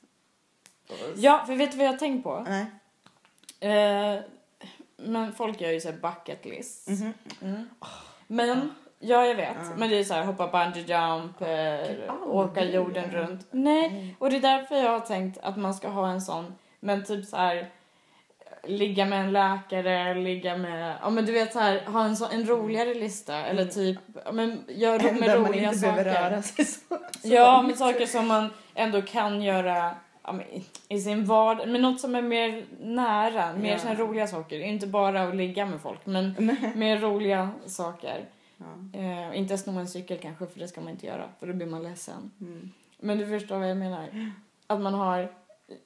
Speaker 2: Ja, för vet du vad jag har tänkt på?
Speaker 1: Nej.
Speaker 2: Eh, men folk gör ju så här bucket lists.
Speaker 1: Mhm.
Speaker 2: Mm. Men, ja jag vet.
Speaker 1: Ja.
Speaker 2: Men det är så här hoppa bungee jump, eh,
Speaker 1: aldrig.
Speaker 2: åka jorden runt. Nej, och det är därför jag har tänkt att man ska ha en sån, men typ så här ligga med en läkare, ligga med, ja men du vet så här, ha en, så, en roligare lista eller typ, ja men gör med
Speaker 1: Där man
Speaker 2: roliga
Speaker 1: inte
Speaker 2: saker.
Speaker 1: behöver röra sig så. så
Speaker 2: Ja, men saker som man ändå kan göra ja, men, i- sin vardag. Men något som är mer nära, mer
Speaker 1: Ja.
Speaker 2: här roliga saker. Inte bara att ligga med folk, men mer roliga saker.
Speaker 1: Ja.
Speaker 2: Eh, inte sno en cykel kanske, för det ska man inte göra, för då blir man ledsen.
Speaker 1: Mm.
Speaker 2: Men du förstår vad jag menar? Att man har...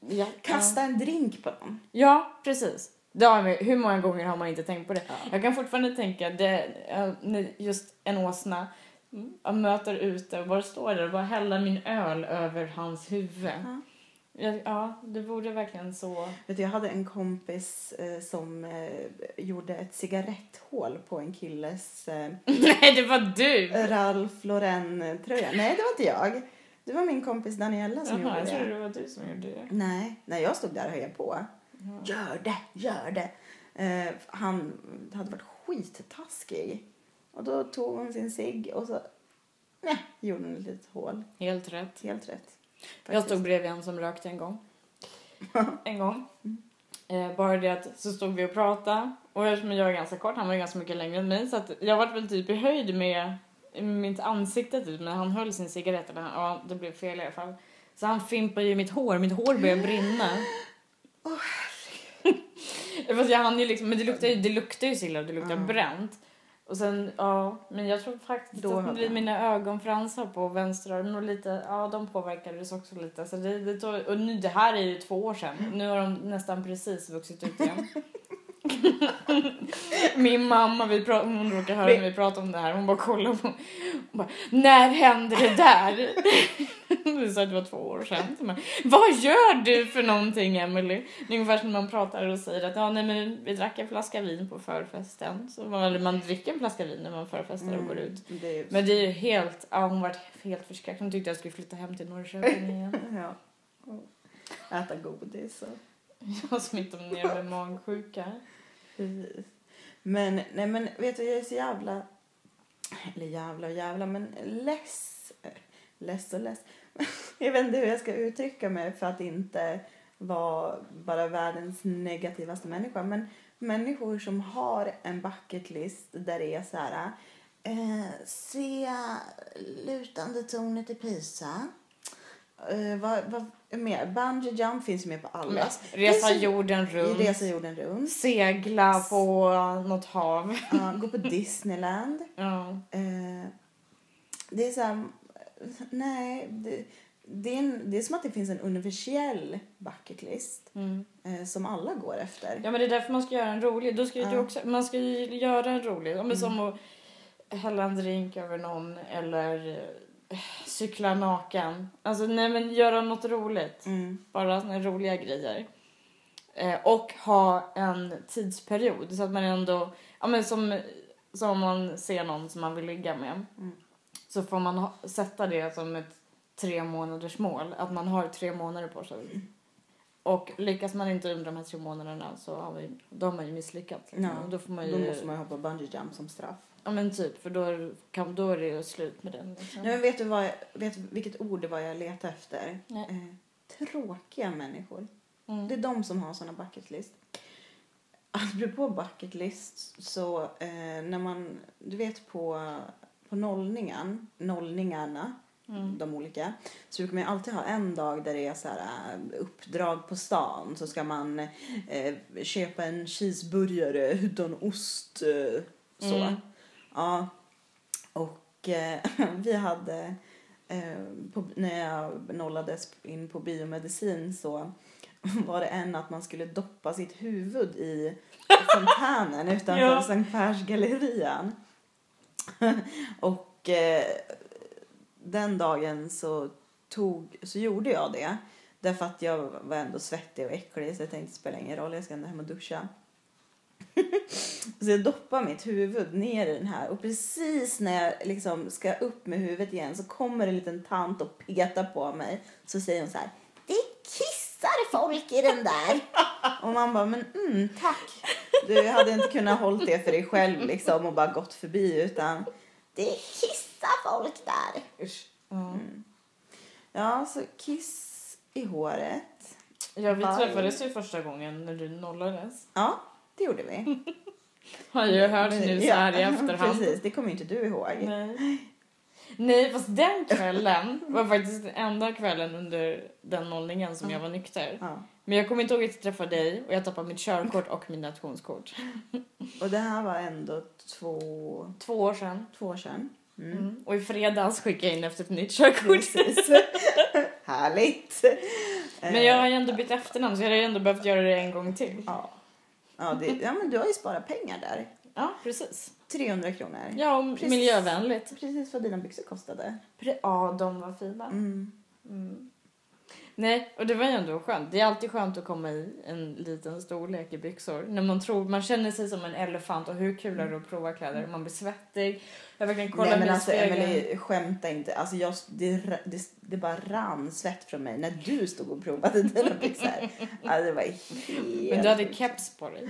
Speaker 2: Ja,
Speaker 1: Kasta en drink på dem.
Speaker 2: Ja, precis. Det har jag, hur många gånger har man inte tänkt på det?
Speaker 1: Ja.
Speaker 2: Jag kan fortfarande tänka, det, just en åsna mm, jag möter ute och bara står där och bara hälla min öl över hans huvud.
Speaker 1: Ja.
Speaker 2: Ja, det vore verkligen så.
Speaker 1: Vet du, jag hade en kompis eh, som eh, gjorde ett cigaretthål på en killes eh,
Speaker 2: Nej, det var du!
Speaker 1: Ralph Lauren-tröja. Nej, det var inte jag. Det var min kompis Daniela som
Speaker 2: Jaha, jag
Speaker 1: gjorde
Speaker 2: trodde
Speaker 1: det.
Speaker 2: det var du som gjorde det.
Speaker 1: Nej, nej, jag stod där och höll på.
Speaker 2: Ja.
Speaker 1: Gör det, gör det. Eh, han hade varit skittaskig. Och då tog hon sin cigg och så nej, gjorde hon ett litet hål.
Speaker 2: Helt rätt.
Speaker 1: Helt rätt.
Speaker 2: Jag stod bredvid en som rökte en gång. en gång. Eh, bara det att så stod vi och pratade. Och eftersom jag är ganska kort, han var ganska mycket längre än mig. Så att jag var väl typ i höjd med mitt ansikte typ. Men han höll sin cigarett. Eller, ja, det blev fel i alla fall. Så han fimpade ju mitt hår. Mitt hår började brinna.
Speaker 1: Åh,
Speaker 2: Fast jag hann ju liksom, men det luktar ju, det luktar ju så illa och det luktar
Speaker 1: Ja.
Speaker 2: bränt. Och sen, ja, men jag tror faktiskt
Speaker 1: Då
Speaker 2: att
Speaker 1: han-
Speaker 2: mina ögonfransar på vänster arm och lite, ja de påverkades också lite. Så det, det tog, och nu, det här är ju två år sedan. Nu har de nästan precis vuxit ut igen. Min mamma, vi pra- hon råkar höra när vi pratar om det här, hon bara kollar på hon bara, När hände det där? Du sa att det var två år sedan. Man, Vad gör du för någonting Emily? Det är ungefär som när man pratar och säger att ja, nej, men vi drack en flaska vin på förfesten. Så man, man dricker en flaska vin när man förfestar och går ut.
Speaker 1: Mm, Det är,
Speaker 2: Men det är ju helt, ja, hon var helt förskräckt. Hon tyckte jag skulle flytta hem till Norrköping igen.
Speaker 1: ja. Äta godis och...
Speaker 2: Jag smittar ner med magsjuka.
Speaker 1: Precis. Men, nej men vet du, jag är så jävla, eller jävla och jävla, men less, less och less. Jag vet inte hur jag ska uttrycka mig för att inte vara bara världens negativaste människa. Men människor som har en bucket list där det är så här, eh, se lutande tornet i Pisa. Eh, vad, vad mer? Bungee jump finns ju med på alla.
Speaker 2: Resa
Speaker 1: så-
Speaker 2: jorden runt.
Speaker 1: Resa jorden runt.
Speaker 2: Segla på något hav.
Speaker 1: Ja, gå på Disneyland.
Speaker 2: Ja.
Speaker 1: Eh, det är så här, nej, det, det, är en, det är som att det finns en universell bucket list
Speaker 2: Mm.
Speaker 1: eh, som alla går efter.
Speaker 2: ja men det är därför man ska göra en rolig. Då ska ju
Speaker 1: Ja.
Speaker 2: du också, man ska ju göra en rolig. Ja, men Som att hälla en drink över någon eller cykla naken. Alltså nej men göra något roligt.
Speaker 1: Mm.
Speaker 2: Bara såna roliga grejer. Eh, och ha en tidsperiod så att man ändå, ja men som, som om man ser någon som man vill ligga med.
Speaker 1: Mm.
Speaker 2: Så får man ha, sätta det som ett tre månaders mål. Att man har tre månader på sig. Och lyckas man inte under de här tre månaderna så har, vi, då har man ju misslyckats. liksom. Och då får man ju,
Speaker 1: Då måste man ju hoppa bungee jump som straff.
Speaker 2: Ja men typ, för då, kan, då är det slut med den. Liksom.
Speaker 1: Nej, men vet du vad jag, vet vilket ord det var jag letade efter?
Speaker 2: Nej.
Speaker 1: Eh, tråkiga människor.
Speaker 2: Mm.
Speaker 1: Det är de som har såna bucket list. Apropå bucket list så eh, när man, du vet på, på nollningen, nollningarna,
Speaker 2: Mm.
Speaker 1: de olika, så brukar man alltid ha en dag där det är så här eh, uppdrag på stan. Så ska man eh, köpa en cheeseburgare utan ost. Eh, så.
Speaker 2: Mm.
Speaker 1: Ja. Och eh, vi hade, eh, på, när jag nollades in på biomedicin så var det en att man skulle doppa sitt huvud i fontänen utanför
Speaker 2: Ja.
Speaker 1: Sankt Persgallerian. och eh, den dagen så, tog, så gjorde jag det. Därför att jag var ändå svettig och äcklig så jag tänkte det spelar ingen roll, jag ska ändå hem och duscha. Så jag doppar mitt huvud ner i den här och precis när jag liksom ska upp med huvudet igen så kommer en liten tant och petar på mig. Så säger hon så här, det kissar folk i den där. och man bara, men mm, tack. Du hade inte kunnat hålla det för dig själv liksom och bara gått förbi utan det kissar folk där.
Speaker 2: Usch. Ja.
Speaker 1: Ja, så kiss i håret.
Speaker 2: Ja, vi träffades ju första gången när du nollades.
Speaker 1: Ja, det gjorde vi.
Speaker 2: Har jag hört nu så här i efterhand.
Speaker 1: Precis, det kommer ju inte du ihåg.
Speaker 2: Nej. Nej, fast den kvällen var faktiskt den enda kvällen under den nollningen som jag var nykter.
Speaker 1: Ja.
Speaker 2: Men jag kommer inte ihåg att jag träffade dig och jag tappade mitt körkort och min nationskort.
Speaker 1: Och det här var ändå två,
Speaker 2: Två år sedan.
Speaker 1: två år sedan. Mm.
Speaker 2: Mm. Och i fredags skickade jag in efter ett nytt körkort.
Speaker 1: Härligt.
Speaker 2: Men jag har ju ändå bytt efternamn så jag har ju ändå behövt göra det en gång till.
Speaker 1: Ja. Ja, det, ja, men du har ju sparat pengar där.
Speaker 2: Ja, precis.
Speaker 1: 300 kronor.
Speaker 2: Ja, och
Speaker 1: Precis.
Speaker 2: miljövänligt.
Speaker 1: Precis vad dina byxor kostade.
Speaker 2: Pre- Ja, de var fina.
Speaker 1: Mm.
Speaker 2: Mm. Nej, och det var ju ändå skönt. Det är alltid skönt att komma i en liten storlek i byxor. När man tror, man känner sig som en elefant och hur kul är det att prova kläder? Man blir svettig. Jag verkligen kollar
Speaker 1: Nej men alltså
Speaker 2: spegeln.
Speaker 1: Emelie, skämta inte. Alltså jag, det, det, det bara rann svett från mig när du stod och provade dina byxor. Alltså, det var helt...
Speaker 2: Men du hade keps på dig.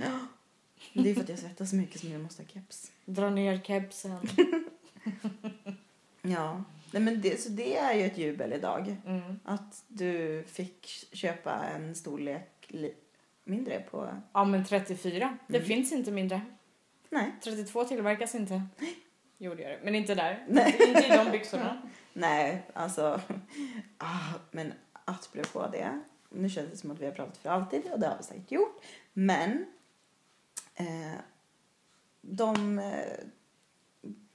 Speaker 1: Det är för att jag svettas så mycket som jag måste ha keps.
Speaker 2: Dra ner kepsen.
Speaker 1: Ja. Nej, men det, så det är ju ett jubel idag.
Speaker 2: Mm.
Speaker 1: Att du fick köpa en storlek li- mindre på...
Speaker 2: Ja, men 34. Det
Speaker 1: Mm.
Speaker 2: finns inte mindre.
Speaker 1: Nej.
Speaker 2: 32 tillverkas inte. Gjorde jag det. Men inte där.
Speaker 1: Nej.
Speaker 2: Inte i de byxorna.
Speaker 1: Nej, alltså... Ah, men apropå det. Nu känns det som att vi har pratat för alltid och det har vi säkert gjort. Men eh, de eh,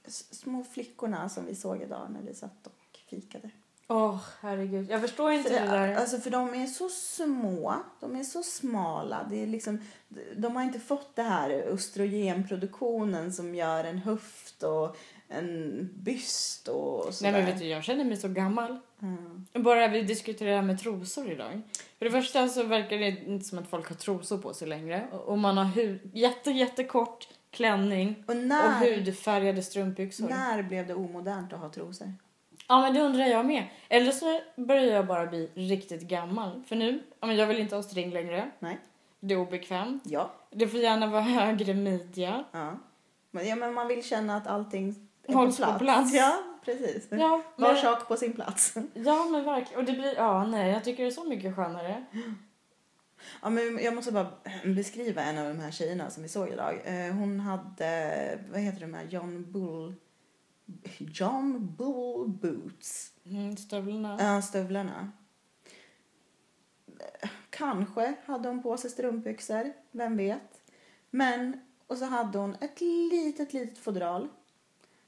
Speaker 1: små flickorna som vi såg idag när vi satt och fikade.
Speaker 2: Åh, herregud. Jag förstår inte
Speaker 1: För,
Speaker 2: det där.
Speaker 1: alltså för de är så små, de är så smala. Det är liksom, de har inte fått det här östrogenproduktionen som gör en höft och en byst och
Speaker 2: Nej
Speaker 1: sådär.
Speaker 2: men vet du, jag känner mig så gammal.
Speaker 1: Mm.
Speaker 2: Bara vi diskuterar det här med trosor idag. För det första så verkar det inte som att folk har trosor på sig längre. Och och man har hud, jätte, jättekort klänning
Speaker 1: Och
Speaker 2: och
Speaker 1: när,
Speaker 2: hudfärgade strumpbyxor.
Speaker 1: när blev det omodernt att ha trosor?
Speaker 2: Ja, men det undrar jag med. Eller så börjar jag bara bli riktigt gammal. För nu, ja, men jag vill inte ha string längre.
Speaker 1: Nej.
Speaker 2: Det är obekvämt.
Speaker 1: Ja.
Speaker 2: Det får gärna vara högre midja.
Speaker 1: Ja. Men, ja, men man vill känna att allting är
Speaker 2: Hålls
Speaker 1: på
Speaker 2: på
Speaker 1: plats.
Speaker 2: plats.
Speaker 1: Ja, precis.
Speaker 2: Ja,
Speaker 1: Var
Speaker 2: men,
Speaker 1: sak på sin plats.
Speaker 2: ja, men verkligen. Och det blir, ja, nej, jag tycker det är så mycket skönare.
Speaker 1: Ja, men jag måste bara beskriva en av de här tjejerna som vi såg idag. Eh, Hon hade, vad heter de här, John Bull... John Bull Boots.
Speaker 2: Mm, stövlarna.
Speaker 1: Ja, stövlarna. Kanske hade hon på sig strumpbyxor, vem vet. Men, och så hade hon ett litet, litet fodral.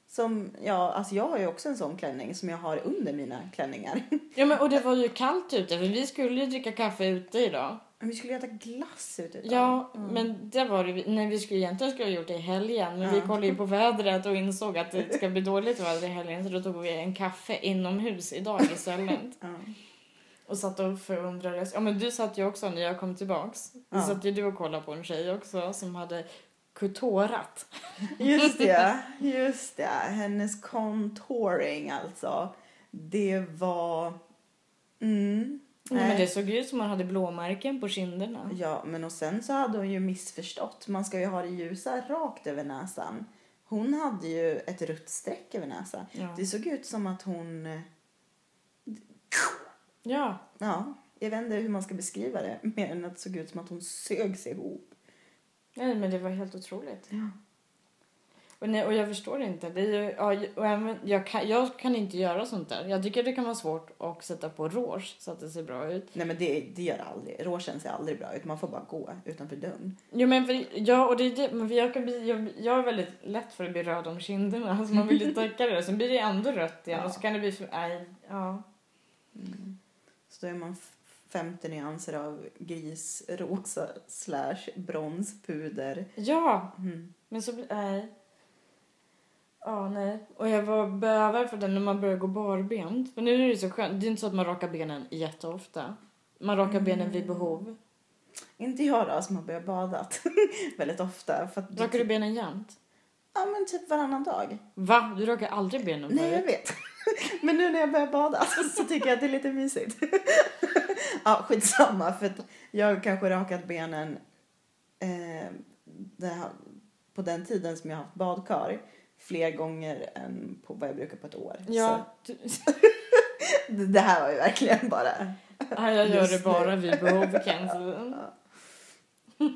Speaker 1: Som, ja, alltså jag har ju också en sån klänning som jag har under mina klänningar.
Speaker 2: Ja, men och det var ju kallt ute för vi skulle ju dricka kaffe ute idag.
Speaker 1: Men vi skulle äta glass ute.
Speaker 2: Ja,
Speaker 1: Mm.
Speaker 2: men det var det vi, nej, vi skulle egentligen skulle ha gjort det i helgen. Men vi
Speaker 1: Ja.
Speaker 2: kollade ju på vädret och insåg att det ska bli dåligt väder i helgen. Så då tog vi en kaffe inomhus idag istället.
Speaker 1: Ja.
Speaker 2: Och satt och förundrades. Ja men du satt ju också när jag kom tillbaks. Då
Speaker 1: Ja.
Speaker 2: satt ju du och kollade på en tjej också som hade kutorat.
Speaker 1: Just det, just det. Hennes contouring alltså. Det var... Mm.
Speaker 2: Nej. Men det såg ut som hon hade blåmärken på kinderna.
Speaker 1: Ja, men och sen så hade hon ju missförstått. Man ska ju ha det ljusa rakt över näsan. Hon hade ju ett rött streck över näsan.
Speaker 2: Ja.
Speaker 1: Det såg ut som att hon... eh,
Speaker 2: ja.
Speaker 1: Ja, jag vet inte hur man ska beskriva det. Mer än att det såg ut som att hon sög sig ihop.
Speaker 2: Nej men det var helt otroligt.
Speaker 1: Ja.
Speaker 2: Och, nej, och jag förstår inte. Det är ju, ja, och även, jag, kan, jag kan inte göra sånt där. Jag tycker det kan vara svårt att sätta på rouge så att det ser bra ut.
Speaker 1: Nej men det, det gör aldrig. Råsen ser aldrig bra ut. Man får bara gå utanför dörren.
Speaker 2: Jo men för, ja, och det är det, men jag, kan bli, jag, jag är väldigt lätt för att bli röd om kinderna. Så man ju täcka det. Sen blir det ändå rött igen
Speaker 1: Ja.
Speaker 2: och så kan det bli för... Nej, ja.
Speaker 1: Så då är man f- 50 nyanser av grisrosa slash bronspuder.
Speaker 2: Ja,
Speaker 1: Mm.
Speaker 2: men så blir... Nej. Ja, nej. Och jag var bävar för den när man börjar gå barbent. För nu är det så skönt. Det är inte så att man rakar benen jätteofta. Man rakar benen vid behov.
Speaker 1: Inte jag då som har börjat badat väldigt ofta. För att
Speaker 2: Rakar du benen jämt?
Speaker 1: Ja men typ varannan dag.
Speaker 2: Va? Du rakar aldrig benen
Speaker 1: Nej jag vet. Men nu när jag börjar bada så tycker jag att det är lite mysigt. Ja skitsamma för att jag har kanske rakat benen eh, här, på den tiden som jag har haft badkar fler gånger än på vad jag brukar på ett år.
Speaker 2: Ja,
Speaker 1: Så det- här var ju verkligen bara
Speaker 2: nej, jag gör det bara vid behov Kenzie.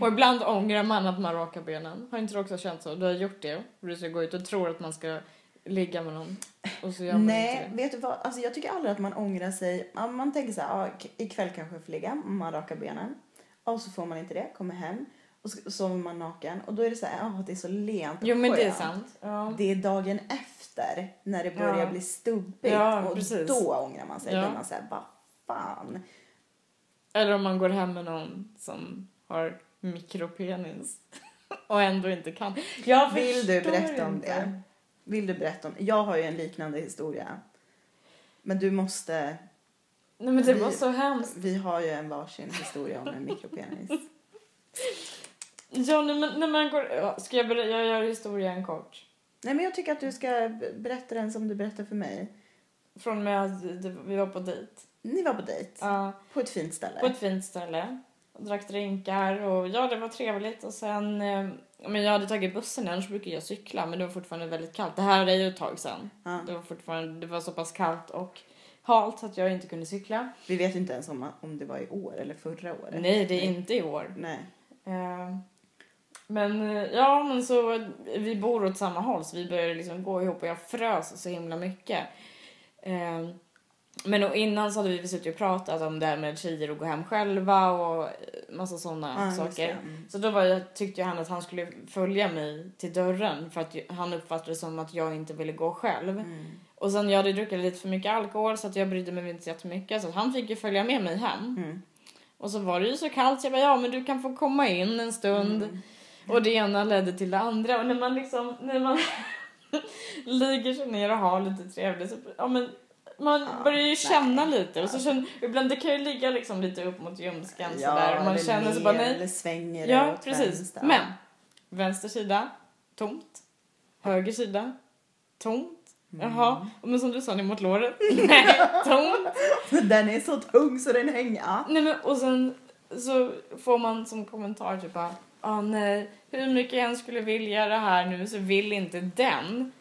Speaker 2: Och ibland ångrar man att man rakar benen. Har inte du också känt så? Du har gjort det. Du ska gå ut och tror att man ska ligga med någon. Och så gör man
Speaker 1: Nej,
Speaker 2: inte det.
Speaker 1: vet du vad? Alltså jag tycker aldrig att man ångrar sig. Ja, Man tänker så här, ja, k- ikväll kanske jag får ligga, man rakar benen. Och så får man inte det, kommer hem och så sover man naken. Och då är det så här, ja det är så lent och
Speaker 2: Jo men det är sant. Ja.
Speaker 1: Det är dagen efter när det börjar
Speaker 2: Ja.
Speaker 1: bli stubbigt
Speaker 2: Ja,
Speaker 1: och
Speaker 2: precis.
Speaker 1: då ångrar man sig.
Speaker 2: Ja.
Speaker 1: Man här, vad fan.
Speaker 2: Eller om man går hem med någon som har mikropenis. Och ändå inte kan. Jag
Speaker 1: Vill du berätta om
Speaker 2: inte.
Speaker 1: det? Vill du berätta om Jag har ju en liknande historia. Men du måste,
Speaker 2: Nej men det
Speaker 1: Vi-
Speaker 2: var så hemskt.
Speaker 1: vi har ju en varsin historia om en mikropenis.
Speaker 2: Ja, nej, men när man går... Ska jag berätta? Jag gör historien kort.
Speaker 1: Nej men jag tycker att du ska berätta den som du berättar för mig.
Speaker 2: Från med att vi var på dejt.
Speaker 1: Ni var på dejt.
Speaker 2: Ja,
Speaker 1: På ett fint ställe.
Speaker 2: på ett fint ställe. Och drack drinkar och ja, det var trevligt. Och sen... Eh, men jag hade tagit bussen, annars brukar jag cykla. Men det var fortfarande väldigt kallt. Det här är ju ett tag sedan.
Speaker 1: Ja.
Speaker 2: Det var fortfarande... Det var så pass kallt och halt så att jag inte kunde cykla.
Speaker 1: Vi vet ju inte ens om, om det var i år eller förra året.
Speaker 2: Nej, det är inte i år.
Speaker 1: Nej.
Speaker 2: Eh, Men eh, ja, men så vi bor åt samma håll så vi började liksom gå ihop och jag frös så himla mycket. Eh, Men då innan så hade vi suttit och pratat om det här med tjejer och gå hem själva och eh, massa sådana
Speaker 1: Ja,
Speaker 2: saker.
Speaker 1: Mm.
Speaker 2: Så då var jag, tyckte han att han skulle följa mig till dörren för att han uppfattade det som att jag inte ville gå själv.
Speaker 1: Mm.
Speaker 2: Och sen jag hade druckit lite för mycket alkohol så att jag brydde mig inte så jättemycket så att han fick ju följa med mig hem.
Speaker 1: Mm.
Speaker 2: Och så var det ju så kallt så jag bara ja men du kan få komma in en stund.
Speaker 1: Mm.
Speaker 2: Och det ena ledde till det andra. Och när man liksom, när man ligger sig ner och har lite trevligt så, ja men man
Speaker 1: Ja,
Speaker 2: börjar ju
Speaker 1: nej.
Speaker 2: känna lite. Och så känner, ibland det kan ju ligga liksom lite upp mot ljumsken sådär. Och man känner
Speaker 1: ner,
Speaker 2: så bara nej.
Speaker 1: Eller svänger
Speaker 2: Ja
Speaker 1: åt
Speaker 2: precis.
Speaker 1: vänster.
Speaker 2: Men vänster sida, tomt. Höger sida, tomt. Jaha, men som du sa, ner mot låret. Nej, tomt.
Speaker 1: Den är så tung så den hänger. Ja.
Speaker 2: Nej, men, och sen så får man som kommentar typ bara, ah, nej, hur mycket jag än skulle vilja det här nu så vill inte den.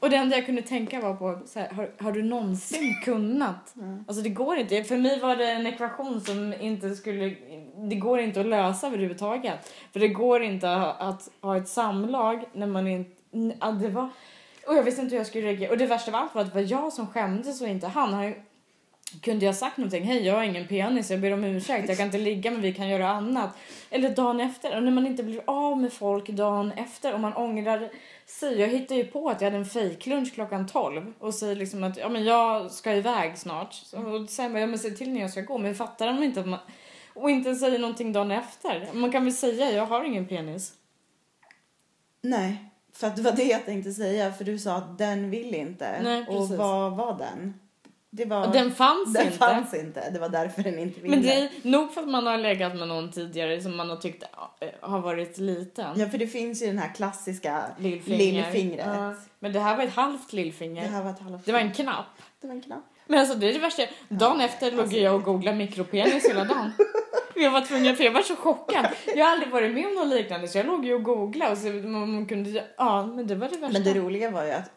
Speaker 2: Och det enda jag kunde tänka var på, så här, har, har du någonsin kunnat?
Speaker 1: Mm.
Speaker 2: Alltså det går inte. För mig var det en ekvation som inte skulle, det går inte att lösa överhuvudtaget. För det går inte att ha ett samlag när man inte, ja, det var, och jag visste inte hur jag skulle reagera. Och det värsta av allt var att det var jag som skämdes och inte han. han kunde jag sagt någonting, hej jag har ingen penis, jag ber om ursäkt, jag kan inte ligga men vi kan göra annat. Eller dagen efter, och när man inte blir av med folk dagen efter och man ångrar sig. Jag hittade ju på att jag hade en fejklunch klockan 12 och säger liksom att ja, men jag ska iväg snart. Och sen bara, ja men säg till när jag ska gå. Men fattar de inte att man... Och inte säger någonting dagen efter. Man kan väl säga jag har ingen penis.
Speaker 1: Nej, för att det var det jag tänkte säga. För du sa att den vill inte.
Speaker 2: Nej,
Speaker 1: och vad var den? Det var...
Speaker 2: Och den fanns
Speaker 1: den
Speaker 2: inte.
Speaker 1: fanns inte. Det var därför den inte ville.
Speaker 2: Men det är nog för att man har legat med någon tidigare som man har tyckt äh, har varit liten.
Speaker 1: Ja, för det finns ju den här klassiska
Speaker 2: Lillfinger.
Speaker 1: lillfingret.
Speaker 2: Ja. Men det här var ett halvt
Speaker 1: Det
Speaker 2: lillfinger.
Speaker 1: här var ett halvt...
Speaker 2: Det var en knapp.
Speaker 1: Det var en knapp.
Speaker 2: Men alltså det är det värsta. Dagen efter låg jag och googlade mikropenis hela dagen. Jag var tvungen, för jag var så chockad. Jag har aldrig varit med om något liknande så jag låg ju och googlade och så man kunde, ja men det var det värsta.
Speaker 1: Men det roliga var ju att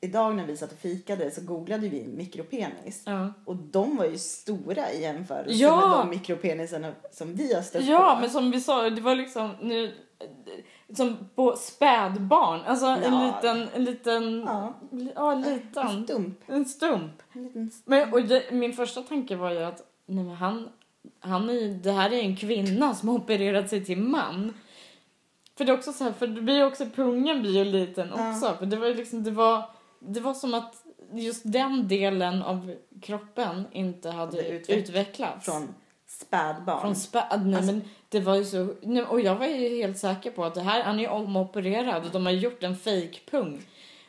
Speaker 1: idag när vi satt och fikade så googlade vi mikropenis.
Speaker 2: Ja.
Speaker 1: Och de var ju stora i jämförelse
Speaker 2: Ja!
Speaker 1: med de mikropenisarna som vi har stött
Speaker 2: Ja,
Speaker 1: på.
Speaker 2: men som vi sa, det var liksom nu, som på spädbarn. Alltså en
Speaker 1: Ja.
Speaker 2: liten, en liten,
Speaker 1: Ja,
Speaker 2: ja
Speaker 1: en
Speaker 2: liten,
Speaker 1: stump.
Speaker 2: en stump.
Speaker 1: En liten
Speaker 2: Men, och det, min första tanke var ju att nej han, han är, det här är en kvinna som har opererat sig till man. För det är också så här, för det blir också, pungen blir ju liten
Speaker 1: Ja.
Speaker 2: också. För det var liksom, det var, det var som att just den delen av kroppen inte hade
Speaker 1: utveck-
Speaker 2: utvecklats.
Speaker 1: från spädbarn.
Speaker 2: Från spä- nej,
Speaker 1: Alltså-
Speaker 2: men det var ju så, nej, och jag var ju helt säker på att det här, han är omopererad och de har gjort en fake-pung.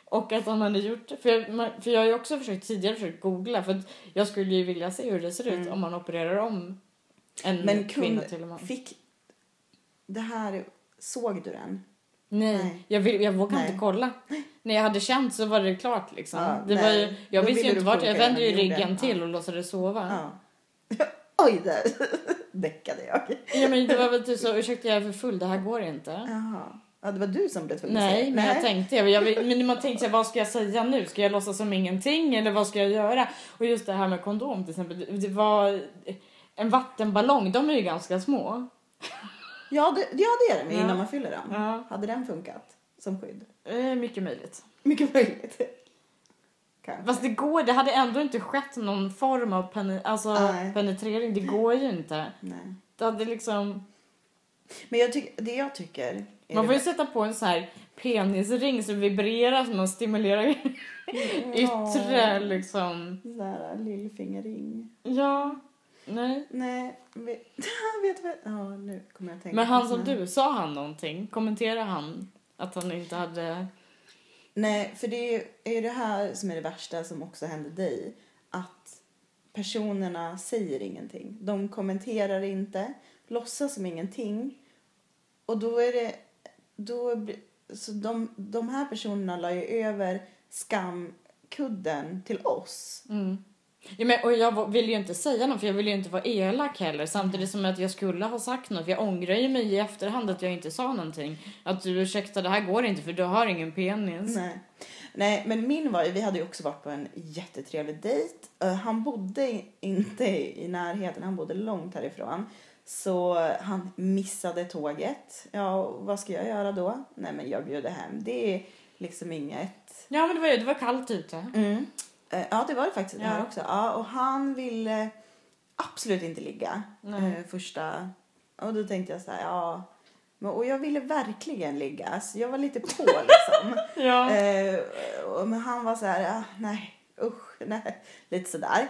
Speaker 2: Och att han hade gjort, för jag, för jag har ju också försökt tidigare försökt googla för jag skulle ju vilja se hur det ser ut
Speaker 1: Mm.
Speaker 2: om man opererar om en
Speaker 1: Men
Speaker 2: kvinna till en man.
Speaker 1: fick... Det här... Såg du den?
Speaker 2: Nej,
Speaker 1: Nej.
Speaker 2: Jag, vill, jag vågade
Speaker 1: Nej.
Speaker 2: inte kolla. När jag hade känt så var det klart liksom.
Speaker 1: Ja,
Speaker 2: det var
Speaker 1: nej.
Speaker 2: ju, jag
Speaker 1: Då
Speaker 2: visste ju inte vart, jag vände ju ryggen till
Speaker 1: Ja.
Speaker 2: och låtsades sova.
Speaker 1: Ja. Oj, där däckade jag.
Speaker 2: Ja. men det var väl typ så, ursäkta jag är för full, det här går inte.
Speaker 1: Jaha. Ja, det var du som blev tvungen att
Speaker 2: Nej,
Speaker 1: säga.
Speaker 2: men jag tänkte, jag, jag, men man tänkte vad ska jag säga nu? Ska jag låtsas som ingenting eller vad ska jag göra? Och just det här med kondom till exempel, det- det var en vattenballong, de är ju ganska små.
Speaker 1: Ja, det, ja, det är den
Speaker 2: Ja.
Speaker 1: innan man fyller den.
Speaker 2: Ja.
Speaker 1: Hade den funkat som skydd?
Speaker 2: Eh, mycket möjligt.
Speaker 1: Mycket möjligt. Kanske.
Speaker 2: Fast det går, det hade ändå inte skett någon form av pene, alltså
Speaker 1: Nej.
Speaker 2: penetrering, det går ju inte.
Speaker 1: Nej.
Speaker 2: Det hade liksom,
Speaker 1: Men jag tycker, det jag tycker... Är
Speaker 2: man får ju sätta på en så här penisring som vibrerar så man stimulerar yttre liksom.
Speaker 1: Sån här lillfingerring.
Speaker 2: Ja, nej.
Speaker 1: Nej, vet, vet du vad? Ja, nu kommer jag att tänka
Speaker 2: Men han som du, sa han någonting? Kommenterade han att han inte hade...
Speaker 1: Nej, för det är ju det här som är det värsta som också hände dig. Att personerna säger ingenting. De kommenterar inte, låtsas som ingenting. Och då är det... Då, så de, de här personerna la ju över skamkudden till oss.
Speaker 2: Mm. Ja, men, och jag ville ju inte säga något för jag ville ju inte vara elak heller samtidigt som att jag skulle ha sagt något. För jag ångrar ju mig i efterhand att jag inte sa någonting. Att du ursäkta det här går inte för du har ingen penis.
Speaker 1: Nej. Nej, men min var ju, vi hade ju också varit på en jättetrevlig dejt. Eh, han bodde inte i närheten, han bodde långt härifrån. Så han missade tåget. Ja, vad ska jag göra då? Nej, men jag bjuder hem. Det är liksom inget...
Speaker 2: Ja men det var ju, det var kallt ute.
Speaker 1: Mm. Eh, Ja, det var det faktiskt. Det här
Speaker 2: Ja.
Speaker 1: också. Ja, och han ville absolut inte ligga
Speaker 2: Nej.
Speaker 1: eh, första... Och då tänkte jag så här, ja... Och jag ville verkligen ligga, så jag var lite på liksom.
Speaker 2: Ja.
Speaker 1: Eh, men han var så här, ah, nej, usch, nej. Lite sådär.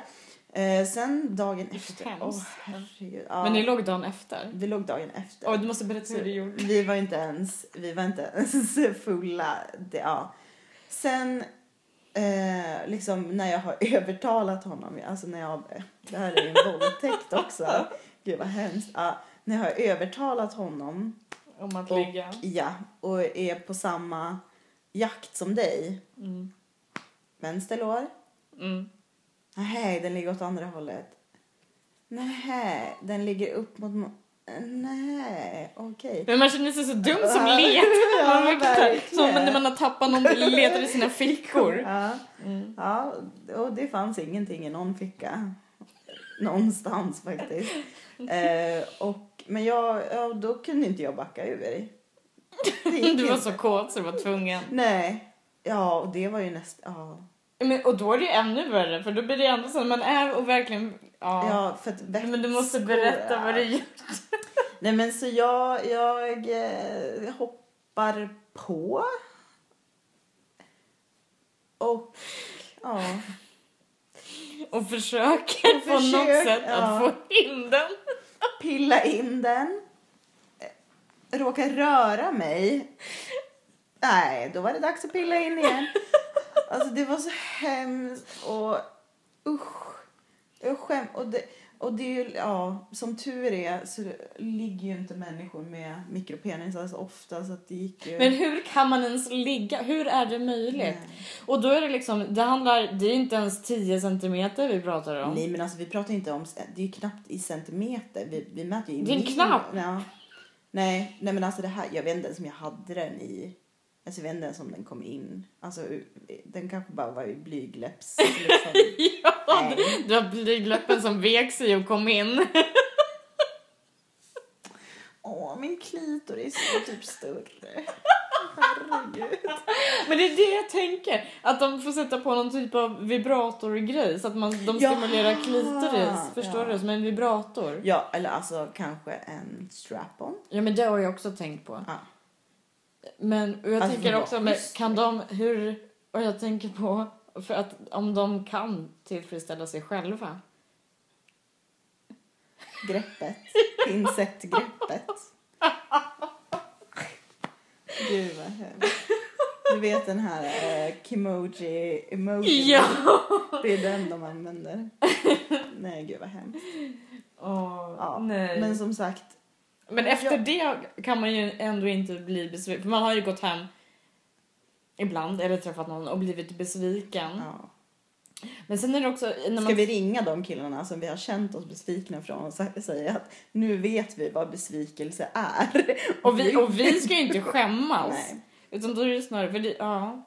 Speaker 1: Eh, sen dagen efter.
Speaker 2: hemskt.
Speaker 1: Åh, herregud. Ja,
Speaker 2: Men ni låg dagen efter?
Speaker 1: Vi låg dagen efter.
Speaker 2: Åh, du måste berätta hur du gjorde.
Speaker 1: Vi var inte ens, vi var inte ens fulla. Det, ja. Sen, eh, liksom när jag har övertalat honom, alltså när jag, det här är ju en våldtäkt också. Gud vad hemskt. Ja, när jag har övertalat honom
Speaker 2: Om att
Speaker 1: Och-
Speaker 2: ligga.
Speaker 1: Ja, och är på samma jakt som dig.
Speaker 2: Mm.
Speaker 1: Vänster lår.
Speaker 2: Mm.
Speaker 1: Nej, den ligger åt andra hållet. Nej, den ligger upp mot... Nej, okej.
Speaker 2: Men man känner sig så dum som letar.
Speaker 1: ja,
Speaker 2: Man verkligen som när man har tappat någon och letar i sina fickor.
Speaker 1: Ja,
Speaker 2: Mm.
Speaker 1: ja, och det fanns ingenting i någon ficka. Någonstans faktiskt. Eh, och, men jag, ja, då kunde inte jag backa ur.
Speaker 2: Du var så kåt så du var tvungen.
Speaker 1: Nej. Ja, och det var ju nästan... Ja.
Speaker 2: Men, och då är det ju ännu värre för då blir det ändå så när man är och verkligen... Ja.
Speaker 1: Ja, för att
Speaker 2: Men du måste
Speaker 1: vätskor-
Speaker 2: berätta vad du gör.
Speaker 1: Nej, men så jag, jag eh, hoppar på. Och ja,
Speaker 2: Och försöker
Speaker 1: Och
Speaker 2: på något sätt
Speaker 1: ja.
Speaker 2: att få in den.
Speaker 1: pilla in den. Råkar röra mig. Nej, då var det dags att pilla in igen. Alltså det var så hemskt och usch. Jag skäm, och det, och det är ju, ja, som tur är så ligger ju inte människor med mikropenisar så ofta så att det gick ju...
Speaker 2: Men hur kan man ens ligga? Hur är det möjligt?
Speaker 1: Nej.
Speaker 2: Och då är det liksom, det handlar, det är inte ens 10 centimeter vi pratar om.
Speaker 1: Nej men alltså vi pratar inte om, det är ju knappt i centimeter. Vi, vi mäter ju i
Speaker 2: Det är en
Speaker 1: mil-
Speaker 2: knapp.
Speaker 1: Ja. Nej, nej men alltså det här, jag vet inte ens om jag hade den i, alltså jag vet inte ens om den kom in. Alltså den kanske bara var i blygläpps. Liksom.
Speaker 2: ja,
Speaker 1: Nej.
Speaker 2: du har blygdläppen som vek sig och kom in.
Speaker 1: Åh, min klitoris är typ större. Herregud.
Speaker 2: Men det är det jag tänker, att de får sätta på någon typ av vibratorgrej så att man, de stimulerar klitoris. Förstår
Speaker 1: ja.
Speaker 2: du? Som en vibrator.
Speaker 1: Ja, eller alltså kanske en strap-on.
Speaker 2: Ja men det har jag också tänkt på.
Speaker 1: Ja.
Speaker 2: Men och jag
Speaker 1: Alltså,
Speaker 2: tänker också, men kan de, hur, och jag tänker på, för att om de kan tillfredsställa sig själva.
Speaker 1: Greppet. Pincettgreppet. Gud vad hemskt. Du vet den här eh, Kimoji emoji.
Speaker 2: Ja!
Speaker 1: Det är den de använder. Nej gud vad hemskt.
Speaker 2: Åh,
Speaker 1: Ja,
Speaker 2: nej.
Speaker 1: Men, som sagt.
Speaker 2: Efter
Speaker 1: jag-
Speaker 2: det kan man ju ändå inte bli besviken. För man har ju gått hem ibland eller träffat någon och blivit besviken.
Speaker 1: Ja.
Speaker 2: Men sen är det också när
Speaker 1: Ska
Speaker 2: man...
Speaker 1: vi ringa de killarna som vi har känt oss besvikna från och sä- säga att nu vet vi vad besvikelse är.
Speaker 2: Och vi, och vi ska ju inte skämmas.
Speaker 1: Nej.
Speaker 2: Utan då är det snarare, för det, ja.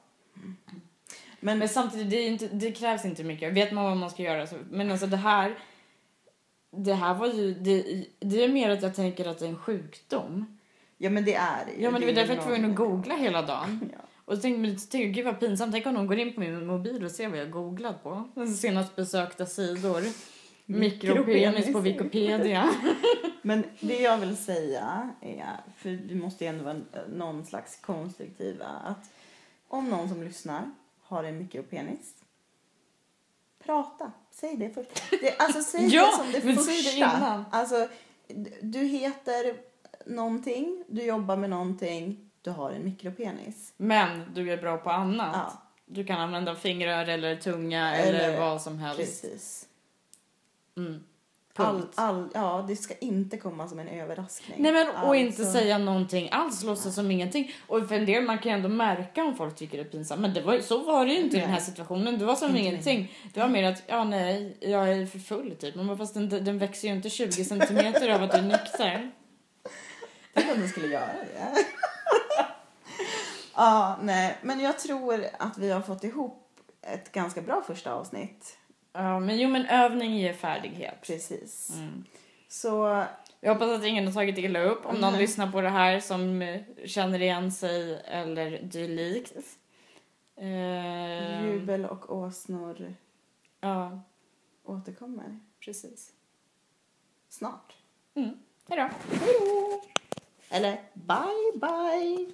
Speaker 1: Men,
Speaker 2: Men samtidigt, det, inte, det krävs inte mycket. Vet man vad man ska göra så. Men alltså det här, det här var ju, det, det är mer att jag tänker att det är en sjukdom.
Speaker 1: ja men det är ju.
Speaker 2: Ja men det var
Speaker 1: är
Speaker 2: därför jag var tvungen att googla hela dagen.
Speaker 1: Ja.
Speaker 2: Och så tänkte jag, gud vad pinsamt, tänk om någon går in på min mobil och ser vad jag googlat på. Senast besökta sidor. Mikropenis på Wikipedia.
Speaker 1: Men det jag vill säga är, för vi måste ju ändå vara någon slags konstruktiva, att om någon som lyssnar har en mikropenis, prata. Säg det först. Det, alltså säg
Speaker 2: Ja,
Speaker 1: det som det
Speaker 2: men
Speaker 1: första.
Speaker 2: säg det innan.
Speaker 1: Alltså, du heter någonting, du jobbar med någonting, du har en mikropenis.
Speaker 2: Men du är bra på annat.
Speaker 1: Ja,
Speaker 2: Du kan använda fingrar eller tunga eller,
Speaker 1: Eller-
Speaker 2: vad som helst.
Speaker 1: precis.
Speaker 2: Mm.
Speaker 1: All, all, ja, det ska inte komma som en överraskning.
Speaker 2: Nej men och inte
Speaker 1: Alltså-
Speaker 2: säga någonting alls, låtsas som ingenting. Och för en del, man kan ju ändå märka om folk tycker det är pinsamt. Men det var, så var det ju inte i den här situationen. Det var som
Speaker 1: Inte
Speaker 2: ingenting. Det var mer att, ja nej, jag är för full typ. Men fast den, den växer ju inte 20 centimeter av att du är nykter.
Speaker 1: Tänk om den skulle göra det. ja, nej, men jag tror att vi har fått ihop ett ganska bra första avsnitt.
Speaker 2: Ja men jo men övning ger färdighet.
Speaker 1: Precis.
Speaker 2: Mm.
Speaker 1: Så
Speaker 2: Jag hoppas att ingen har tagit illa upp om någon lyssnar på det här som eh, känner igen sig eller dylikt. Eh,
Speaker 1: jubel och åsnor
Speaker 2: Ja,
Speaker 1: återkommer
Speaker 2: precis.
Speaker 1: snart.
Speaker 2: Mm. Hejdå.
Speaker 1: Eller bye bye!